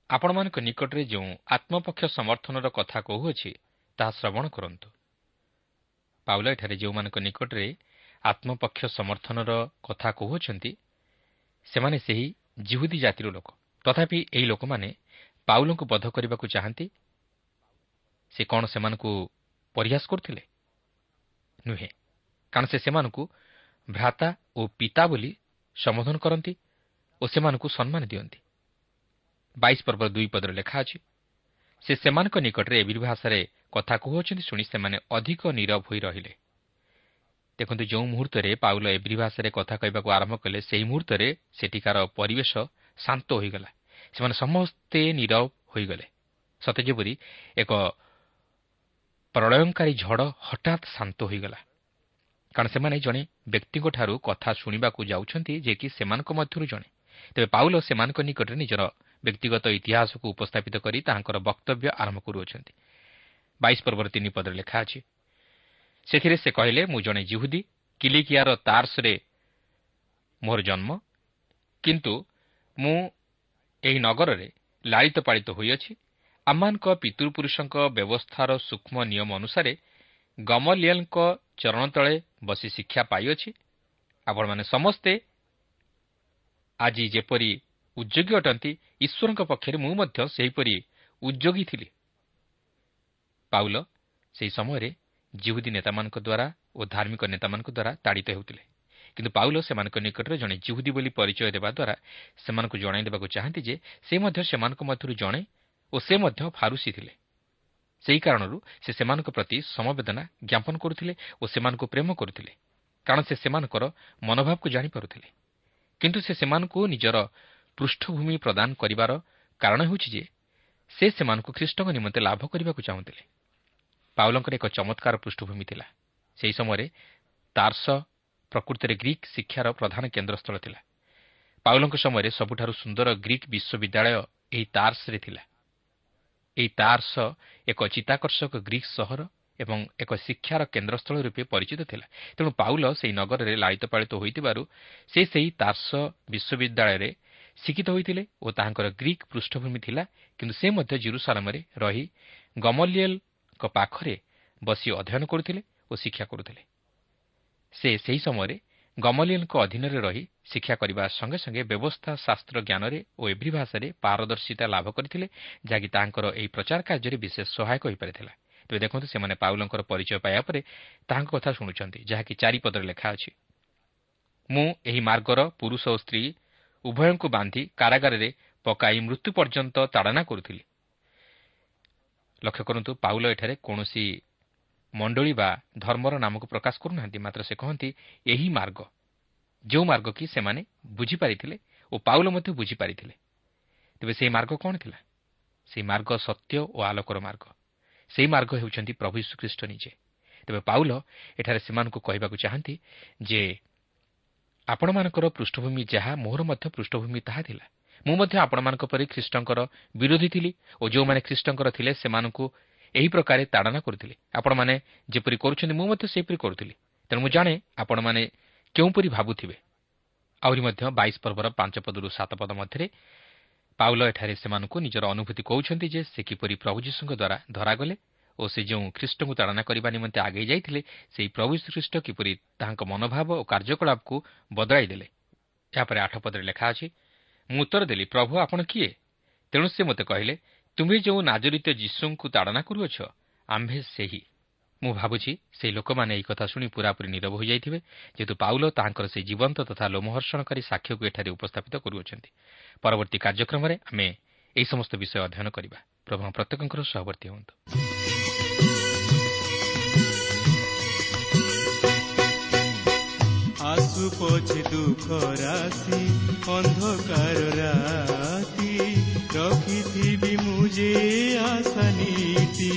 ଆପଣମାନଙ୍କ ନିକଟରେ ଯେଉଁ ଆତ୍ମପକ୍ଷ ସମର୍ଥନର କଥା କହୁଅଛି ତାହା ଶ୍ରବଣ କରନ୍ତୁ। ପାଉଲ ଏଠାରେ ଯେଉଁମାନଙ୍କ ନିକଟରେ ଆତ୍ମପକ୍ଷ ସମର୍ଥନର କଥା କହୁଅଛନ୍ତି ସେମାନେ ସେହି ଜିହୁଦୀ ଜାତିର ଲୋକ। ତଥାପି ଏହି ଲୋକମାନେ ପାଉଲଙ୍କୁ ବଧ କରିବାକୁ ଚାହାନ୍ତି। ସେ କ'ଣ ସେମାନଙ୍କୁ ପରିହାସ କରୁଥିଲେ? ନୁହେଁ। କାରଣ ସେ ସେମାନଙ୍କୁ ଭ୍ରାତା ଓ ପିତା ବୋଲି ସମ୍ବୋଧନ କରନ୍ତି ଓ ସେମାନଙ୍କୁ ସମ୍ମାନ ଦିଅନ୍ତି। ବାଇଶ ପର୍ବର ଦୁଇ ପଦରେ ଲେଖା ଅଛି ସେ ସେମାନଙ୍କ ନିକଟରେ ଏବିରି ଭାଷାରେ କଥା କହୁଅଛନ୍ତି ଶୁଣି ସେମାନେ ଅଧିକ ନିରବ ହୋଇ ରହିଲେ। ଦେଖନ୍ତୁ ଯେଉଁ ମୁହୂର୍ତ୍ତରେ ପାଉଲ ଏବ୍ରି ଭାଷାରେ କଥା କହିବାକୁ ଆରମ୍ଭ କଲେ ସେହି ମୁହୂର୍ତ୍ତରେ ସେଠିକାର ପରିବେଶ ଶାନ୍ତ ହୋଇଗଲା। ସେମାନେ ସମସ୍ତେ ନିରବ ହୋଇଗଲେ। ସତେ ଯେପରି ଏକ ପ୍ରଳୟଙ୍କାରୀ ଝଡ଼ ହଠାତ୍ ଶାନ୍ତ ହୋଇଗଲା। କାରଣ ସେମାନେ ଜଣେ ବ୍ୟକ୍ତିଙ୍କଠାରୁ କଥା ଶୁଣିବାକୁ ଯାଉଛନ୍ତି ଯେ କି ସେମାନଙ୍କ ମଧ୍ୟରୁ ଜଣେ। ତେବେ ପାଉଲ ସେମାନଙ୍କ ନିକଟରେ ନିଜର ବ୍ୟକ୍ତିଗତ ଇତିହାସକୁ ଉପସ୍ଥାପିତ କରି ତାହାଙ୍କର ବକ୍ତବ୍ୟ ଆରମ୍ଭ କରୁଅଛନ୍ତି। ବାଇଶ ପର୍ବର ତିନି ପଦରେ ଲେଖା ଅଛି ସେଥିରେ ସେ କହିଲେ ମୁଁ ଜଣେ ଜିହୁଦୀ କିଲିକିଆର ତାର୍ସରେ ମୋର ଜନ୍ମ କିନ୍ତୁ ମୁଁ ଏହି ନଗରରେ ଲାଳିତ ପାଳିତ ହୋଇଅଛି। ଆମମାନଙ୍କ ପିତୃପୁରୁଷଙ୍କ ବ୍ୟବସ୍ଥାର ସୂକ୍ଷ୍ମ ନିୟମ ଅନୁସାରେ ଗମଲିଏଲ୍ଙ୍କ ଚରଣ ତଳେ ବସି ଶିକ୍ଷା ପାଇଅଛି। ଆପଣମାନେ ସମସ୍ତେ ଆଜି ଯେପରି ଉଦ୍ୟୋଗୀ ଅଟନ୍ତି ଈଶ୍ୱରଙ୍କ ପକ୍ଷରେ ମୁଁ ମଧ୍ୟ ସେହିପରି ଉଦ୍ୟୋଗୀ ଥିଲି। ପାଉଲ ସେହି ସମୟରେ ଜିହୁଦୀ ନେତାମାନଙ୍କ ଦ୍ୱାରା ଓ ଧାର୍ମିକ ନେତାମାନଙ୍କ ଦ୍ୱାରା ତାଡ଼ିତ ହେଉଥିଲେ। କିନ୍ତୁ ପାଉଲ ସେମାନଙ୍କ ନିକଟରେ ଜଣେ ଜିହୁଦୀ ବୋଲି ପରିଚୟ ଦେବା ଦ୍ୱାରା ସେମାନଙ୍କୁ ଜଣାଇ ଦେବାକୁ ଚାହାନ୍ତି ଯେ ସେ ମଧ୍ୟ ସେମାନଙ୍କ ମଧ୍ୟରୁ ଜଣେ ଓ ସେ ମଧ୍ୟ ଫାରୁସି ଥିଲେ। ସେହି କାରଣରୁ ସେ ସେମାନଙ୍କ ପ୍ରତି ସମବେଦନା ଜ୍ଞାପନ କରୁଥିଲେ ଓ ସେମାନଙ୍କୁ ପ୍ରେମ କରୁଥିଲେ। କାରଣ ସେ ସେମାନଙ୍କର ମନୋଭାବକୁ ଜାଣିପାରୁଥିଲେ। କିନ୍ତୁ ସେ ସେମାନଙ୍କୁ ନିଜର ପୃଷ୍ଠଭୂମି ପ୍ରଦାନ କରିବାର କାରଣ ହେଉଛି ଯେ ସେ ସେମାନଙ୍କୁ ଖ୍ରୀଷ୍ଟଙ୍କ ନିମନ୍ତେ ଲାଭ କରିବାକୁ ଚାହୁଁଥିଲେ। ପାଉଲଙ୍କର ଏକ ଚମତ୍କାର ପୃଷ୍ଠଭୂମି ଥିଲା। ସେହି ସମୟରେ ତାର୍ସ ପ୍ରକୃତରେ ଗ୍ରୀକ୍ ଶିକ୍ଷାର ପ୍ରଧାନ କେନ୍ଦ୍ରସ୍ଥଳ ଥିଲା। ପାଉଲଙ୍କ ସମୟରେ ସବୁଠାରୁ ସୁନ୍ଦର ଗ୍ରୀକ୍ ବିଶ୍ୱବିଦ୍ୟାଳୟ ଏହି ତାର୍ସରେ ଥିଲା। ଏହି ତାର୍ସ ଏକ ଚିତାକର୍ଷକ ଗ୍ରୀକ୍ ସହର ଏବଂ ଏକ ଶିକ୍ଷାର କେନ୍ଦ୍ରସ୍ଥଳ ରୂପେ ପରିଚିତ ଥିଲା। ତେଣୁ ପାଉଲ ସେହି ନଗରରେ ଲାଳିତ ପାଳିତ ହୋଇଥିବାରୁ ସେ ସେହି ତାର୍ସ ବିଶ୍ୱବିଦ୍ୟାଳୟରେ ଶିକ୍ଷିତ ହୋଇଥିଲେ ଓ ତାହାଙ୍କର ଗ୍ରୀକ୍ ପୃଷ୍ଠଭୂମି ଥିଲା କିନ୍ତୁ ସେ ମଧ୍ୟ ଜିରୁସାଲାମରେ ରହି ଗମଲିଏଲ୍ଙ୍କ ପାଖରେ ବସି ଅଧ୍ୟୟନ କରୁଥିଲେ ଓ ଶିକ୍ଷା କରୁଥିଲେ। ସେ ସେହି ସମୟରେ ଗମଲିଏଲ୍ଙ୍କ ଅଧୀନରେ ରହି ଶିକ୍ଷା କରିବା ସଙ୍ଗେ ସଙ୍ଗେ ବ୍ୟବସ୍ଥା ଶାସ୍ତ୍ର ଜ୍ଞାନରେ ଓ ଏଭ୍ରି ଭାଷାରେ ପାରଦର୍ଶିତା ଲାଭ କରିଥିଲେ ଯାହାକି ତାଙ୍କର ଏହି ପ୍ରଚାର କାର୍ଯ୍ୟରେ ବିଶେଷ ସହାୟକ ହୋଇପାରିଥିଲା। ତେବେ ଦେଖନ୍ତୁ ସେମାନେ ପାଉଲଙ୍କର ପରିଚୟ ପାଇବା ପରେ ତାହାଙ୍କ କଥା ଶୁଣୁଛନ୍ତି ଯାହାକି ଚାରିପଦରେ ଲେଖା ଅଛି। ମୁଁ ଏହି ମାର୍ଗର ପୁରୁଷ ଓ ସ୍ତ୍ରୀ ଉଭୟଙ୍କୁ ବାନ୍ଧି କାରାଗାରରେ ପକାଇ ମୃତ୍ୟୁ ପର୍ଯ୍ୟନ୍ତ ତାଡ଼ନା କରୁଥିଲି। ଲକ୍ଷ୍ୟ କରନ୍ତୁ ପାଉଲ ଏଠାରେ କୌଣସି ମଣ୍ଡଳୀ ବା ଧର୍ମର ନାମକୁ ପ୍ରକାଶ କରୁନାହାନ୍ତି ମାତ୍ର ସେ କହନ୍ତି ଏହି ମାର୍ଗ। ଯେଉଁ ମାର୍ଗ କି ସେମାନେ ବୁଝିପାରିଥିଲେ ଓ ପାଉଲ ମଧ୍ୟ ବୁଝିପାରିଥିଲେ। ତେବେ ସେହି ମାର୍ଗ କ'ଣ ଥିଲା? ସେହି ମାର୍ଗ ସତ୍ୟ ଓ ଆଲୋକର ମାର୍ଗ। ସେହି ମାର୍ଗ ହେଉଛନ୍ତି ପ୍ରଭୁ ଯୀଶୁଖ୍ରୀଷ୍ଟ ନିଜେ। ତେବେ ପାଉଲ ଏଠାରେ ସେମାନଙ୍କୁ କହିବାକୁ ଚାହାନ୍ତି ଯେ ଆପଣମାନଙ୍କର ପୃଷ୍ଠଭୂମି ଯାହା ମୋହର ମଧ୍ୟ ପୃଷ୍ଠଭୂମି ତାହା ଥିଲା। ମୁଁ ମଧ୍ୟ ଆପଣମାନଙ୍କ ପରି ଖ୍ରୀଷ୍ଟଙ୍କର ବିରୋଧୀ ଥିଲି ଓ ଯେଉଁମାନେ ଖ୍ରୀଷ୍ଟଙ୍କର ଥିଲେ ସେମାନଙ୍କୁ ଏହି ପ୍ରକାରେ ତାଡ଼ନା କରୁଥିଲେ। ଆପଣମାନେ ଯେପରି କରୁଛନ୍ତି ମୁଁ ମଧ୍ୟ ସେହିପରି କରୁଥିଲି। ତେଣୁ ମୁଁ ଜାଣେ ଆପଣମାନେ କେଉଁପରି ଭାବୁଥିବେ। ଆହୁରି ମଧ୍ୟ ବାଇଶ ପର୍ବର ପାଞ୍ଚ ପଦରୁ ସାତ ପଦ ମଧ୍ୟରେ ପାଉଲ ଏଠାରେ ସେମାନଙ୍କୁ ନିଜର ଅନୁଭୂତି କହୁଛନ୍ତି ଯେ ସେ କିପରି ପ୍ରଭୁ ଯୀଶୁଙ୍କ ଦ୍ୱାରା ଧରାଗଲେ। ଓ ସେ ଯେଉଁ ଖ୍ରୀଷ୍ଟଙ୍କୁ ତାଡ଼ନା କରିବା ନିମନ୍ତେ ଆଗେଇ ଯାଇଥିଲେ ସେହି ପ୍ରଭୁ ଶ୍ରୀଖ୍ରୀଷ୍ଟ କିପରି ତାହାଙ୍କ ମନୋଭାବ ଓ କାର୍ଯ୍ୟକଳାପକୁ ବଦଳାଇ ଦେଲେ? ଏହାପରେ ଆଠ ପଦରେ ଲେଖା ଅଛି ମୁଁ ଉତ୍ତର ଦେଲି ପ୍ରଭୁ ଆପଣ କିଏ? ତେଣୁ ସେ ମୋତେ କହିଲେ ତୁମେ ଯେଉଁ ନାଜରିତ ଯୀଶୁଙ୍କୁ ତାଡ଼ନା କରୁଅଛ ଆମ୍ଭେ ସେହି। ମୁଁ ଭାବୁଛି ସେହି ଲୋକମାନେ ଏହି କଥା ଶୁଣି ପୁରାପୁରି ନିରବ ହୋଇଯାଇଥିବେ ଯେହେତୁ ପାଉଲ ତାହାଙ୍କର ସେହି ଜୀବନ୍ତ ତଥା ଲୋମହର୍ଷଣକାରୀ ସାକ୍ଷ୍ୟକୁ ଏଠାରେ ଉପସ୍ଥାପିତ କରୁଅଛନ୍ତି। ପରବର୍ତ୍ତୀ କାର୍ଯ୍ୟକ୍ରମରେ ଆମେ ଏହି ସମସ୍ତ ବିଷୟ ଅଧ୍ୟୟନ କରିବା। ପ୍ରଭୁ ପ୍ରତ୍ୟେକଙ୍କର ସହବର୍ତ୍ତୀ ହୁଅନ୍ତୁ ପଛେ ଦୁଃଖ ରାଶି ଅନ୍ଧକାର ରାତି ରଖିଥିବି ମୁଁ ଯେ ଆଶା ନୀତି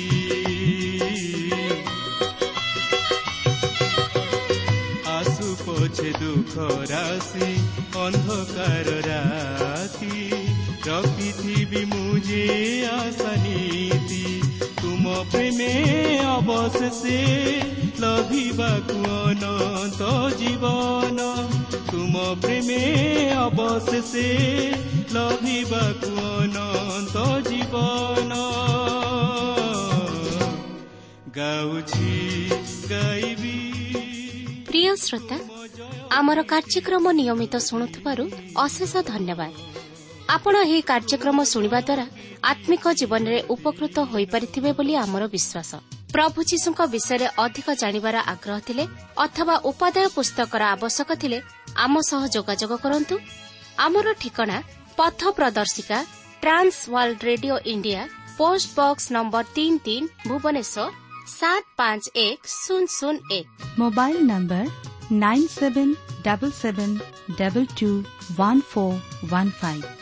ଆସୁ ପଛେ ଦୁଃଖ ରାଶି ଅନ୍ଧକାର ରାତି ରଖିଥିବି ମୁଁ ଯେ ଆଶା ନୀତି ତୁମ ପ୍ରେମେ ଅବଶେଷେ ଲଭିବାକୁ ଅନନ୍ତ ଜୀବନ ତୁମ ପ୍ରେମେ ଅବଶେଷେ ଲଭିବାକୁ ଅନନ୍ତ ଜୀବନ ଗାଉଛି ଗାଇବି ପ୍ରିୟ ଶ୍ରୋତା ଆମର କାର୍ଯ୍ୟକ୍ରମ ନିୟମିତ ଶୁଣୁଥିବାରୁ ଅଶେଷ ଧନ୍ୟବାଦ ଆପଣ ଏହି କାର୍ଯ୍ୟକ୍ରମ ଶୁଣିବା ଦ୍ୱାରା ଆତ୍ମିକ ଜୀବନରେ ଉପକୃତ ହୋଇପାରିଥିବେ ବୋଲି ଆମର ବିଶ୍ୱାସ। ପ୍ରଭୁ ଯୀଶୁଙ୍କ ବିଷୟରେ ଅଧିକ ଜାଣିବାର ଆଗ୍ରହ ଥିଲେ ଅଥବା ଉପାଦେୟ ପୁସ୍ତକର ଆବଶ୍ୟକ ଥିଲେ ଆମ ସହ ଯୋଗାଯୋଗ କରନ୍ତୁ। ଆମର ଠିକଣା ପଥ ପ୍ରଦର୍ଶିକା Trans World Radio India post box number ତିନି ତିନି ଭୁବନେଶ୍ୱର ସାତ ପାଞ୍ଚ ଏକ ଶୂନ ଶୂନ ଏକ। Mobile number nine seven double seven double two one four one five.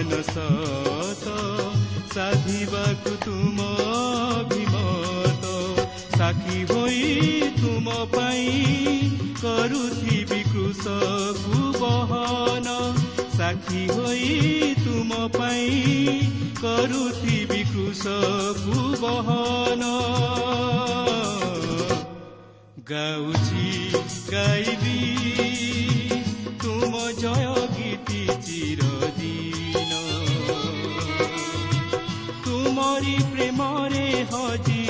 ତୋର ଅପମାନ ସତ ସାଧିବାକୁ ତୁମ ଅଭିମତ ସାକ୍ଷୀ ହୋଇ ତୁମ ପାଇଁ କରୁଥିବି କୃଷକୁ ବହନ ସାକ୍ଷୀ ହୋଇ ତୁମ ପାଇଁ କରୁଥିବି କୃଷକୁ ବହନ ଗାଉଛି ଗାଇବି ତୁମ ଜୟ ଗୀତି ଚିରଦିନ ତୁମରି ପ୍ରେମରେ ହଜି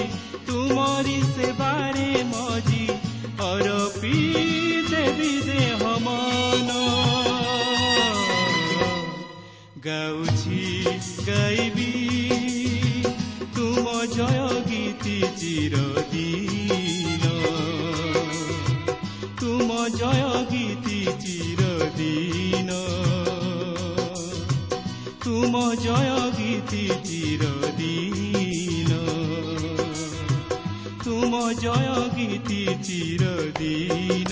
ତୁମରି ସେବାରେ ମଜି ଅରପି ଦେବି ଦେହ ମନ ଗାଉଛି ଗାଇବି ତୁମ ଜୟ ଗୀତି ଚିରଦିନ ତୁମ ଜୟ ଗୀତି ଚିରଦିନ তুম জয় গীতি চিরদিন তুম জয় গীতি চিরদিন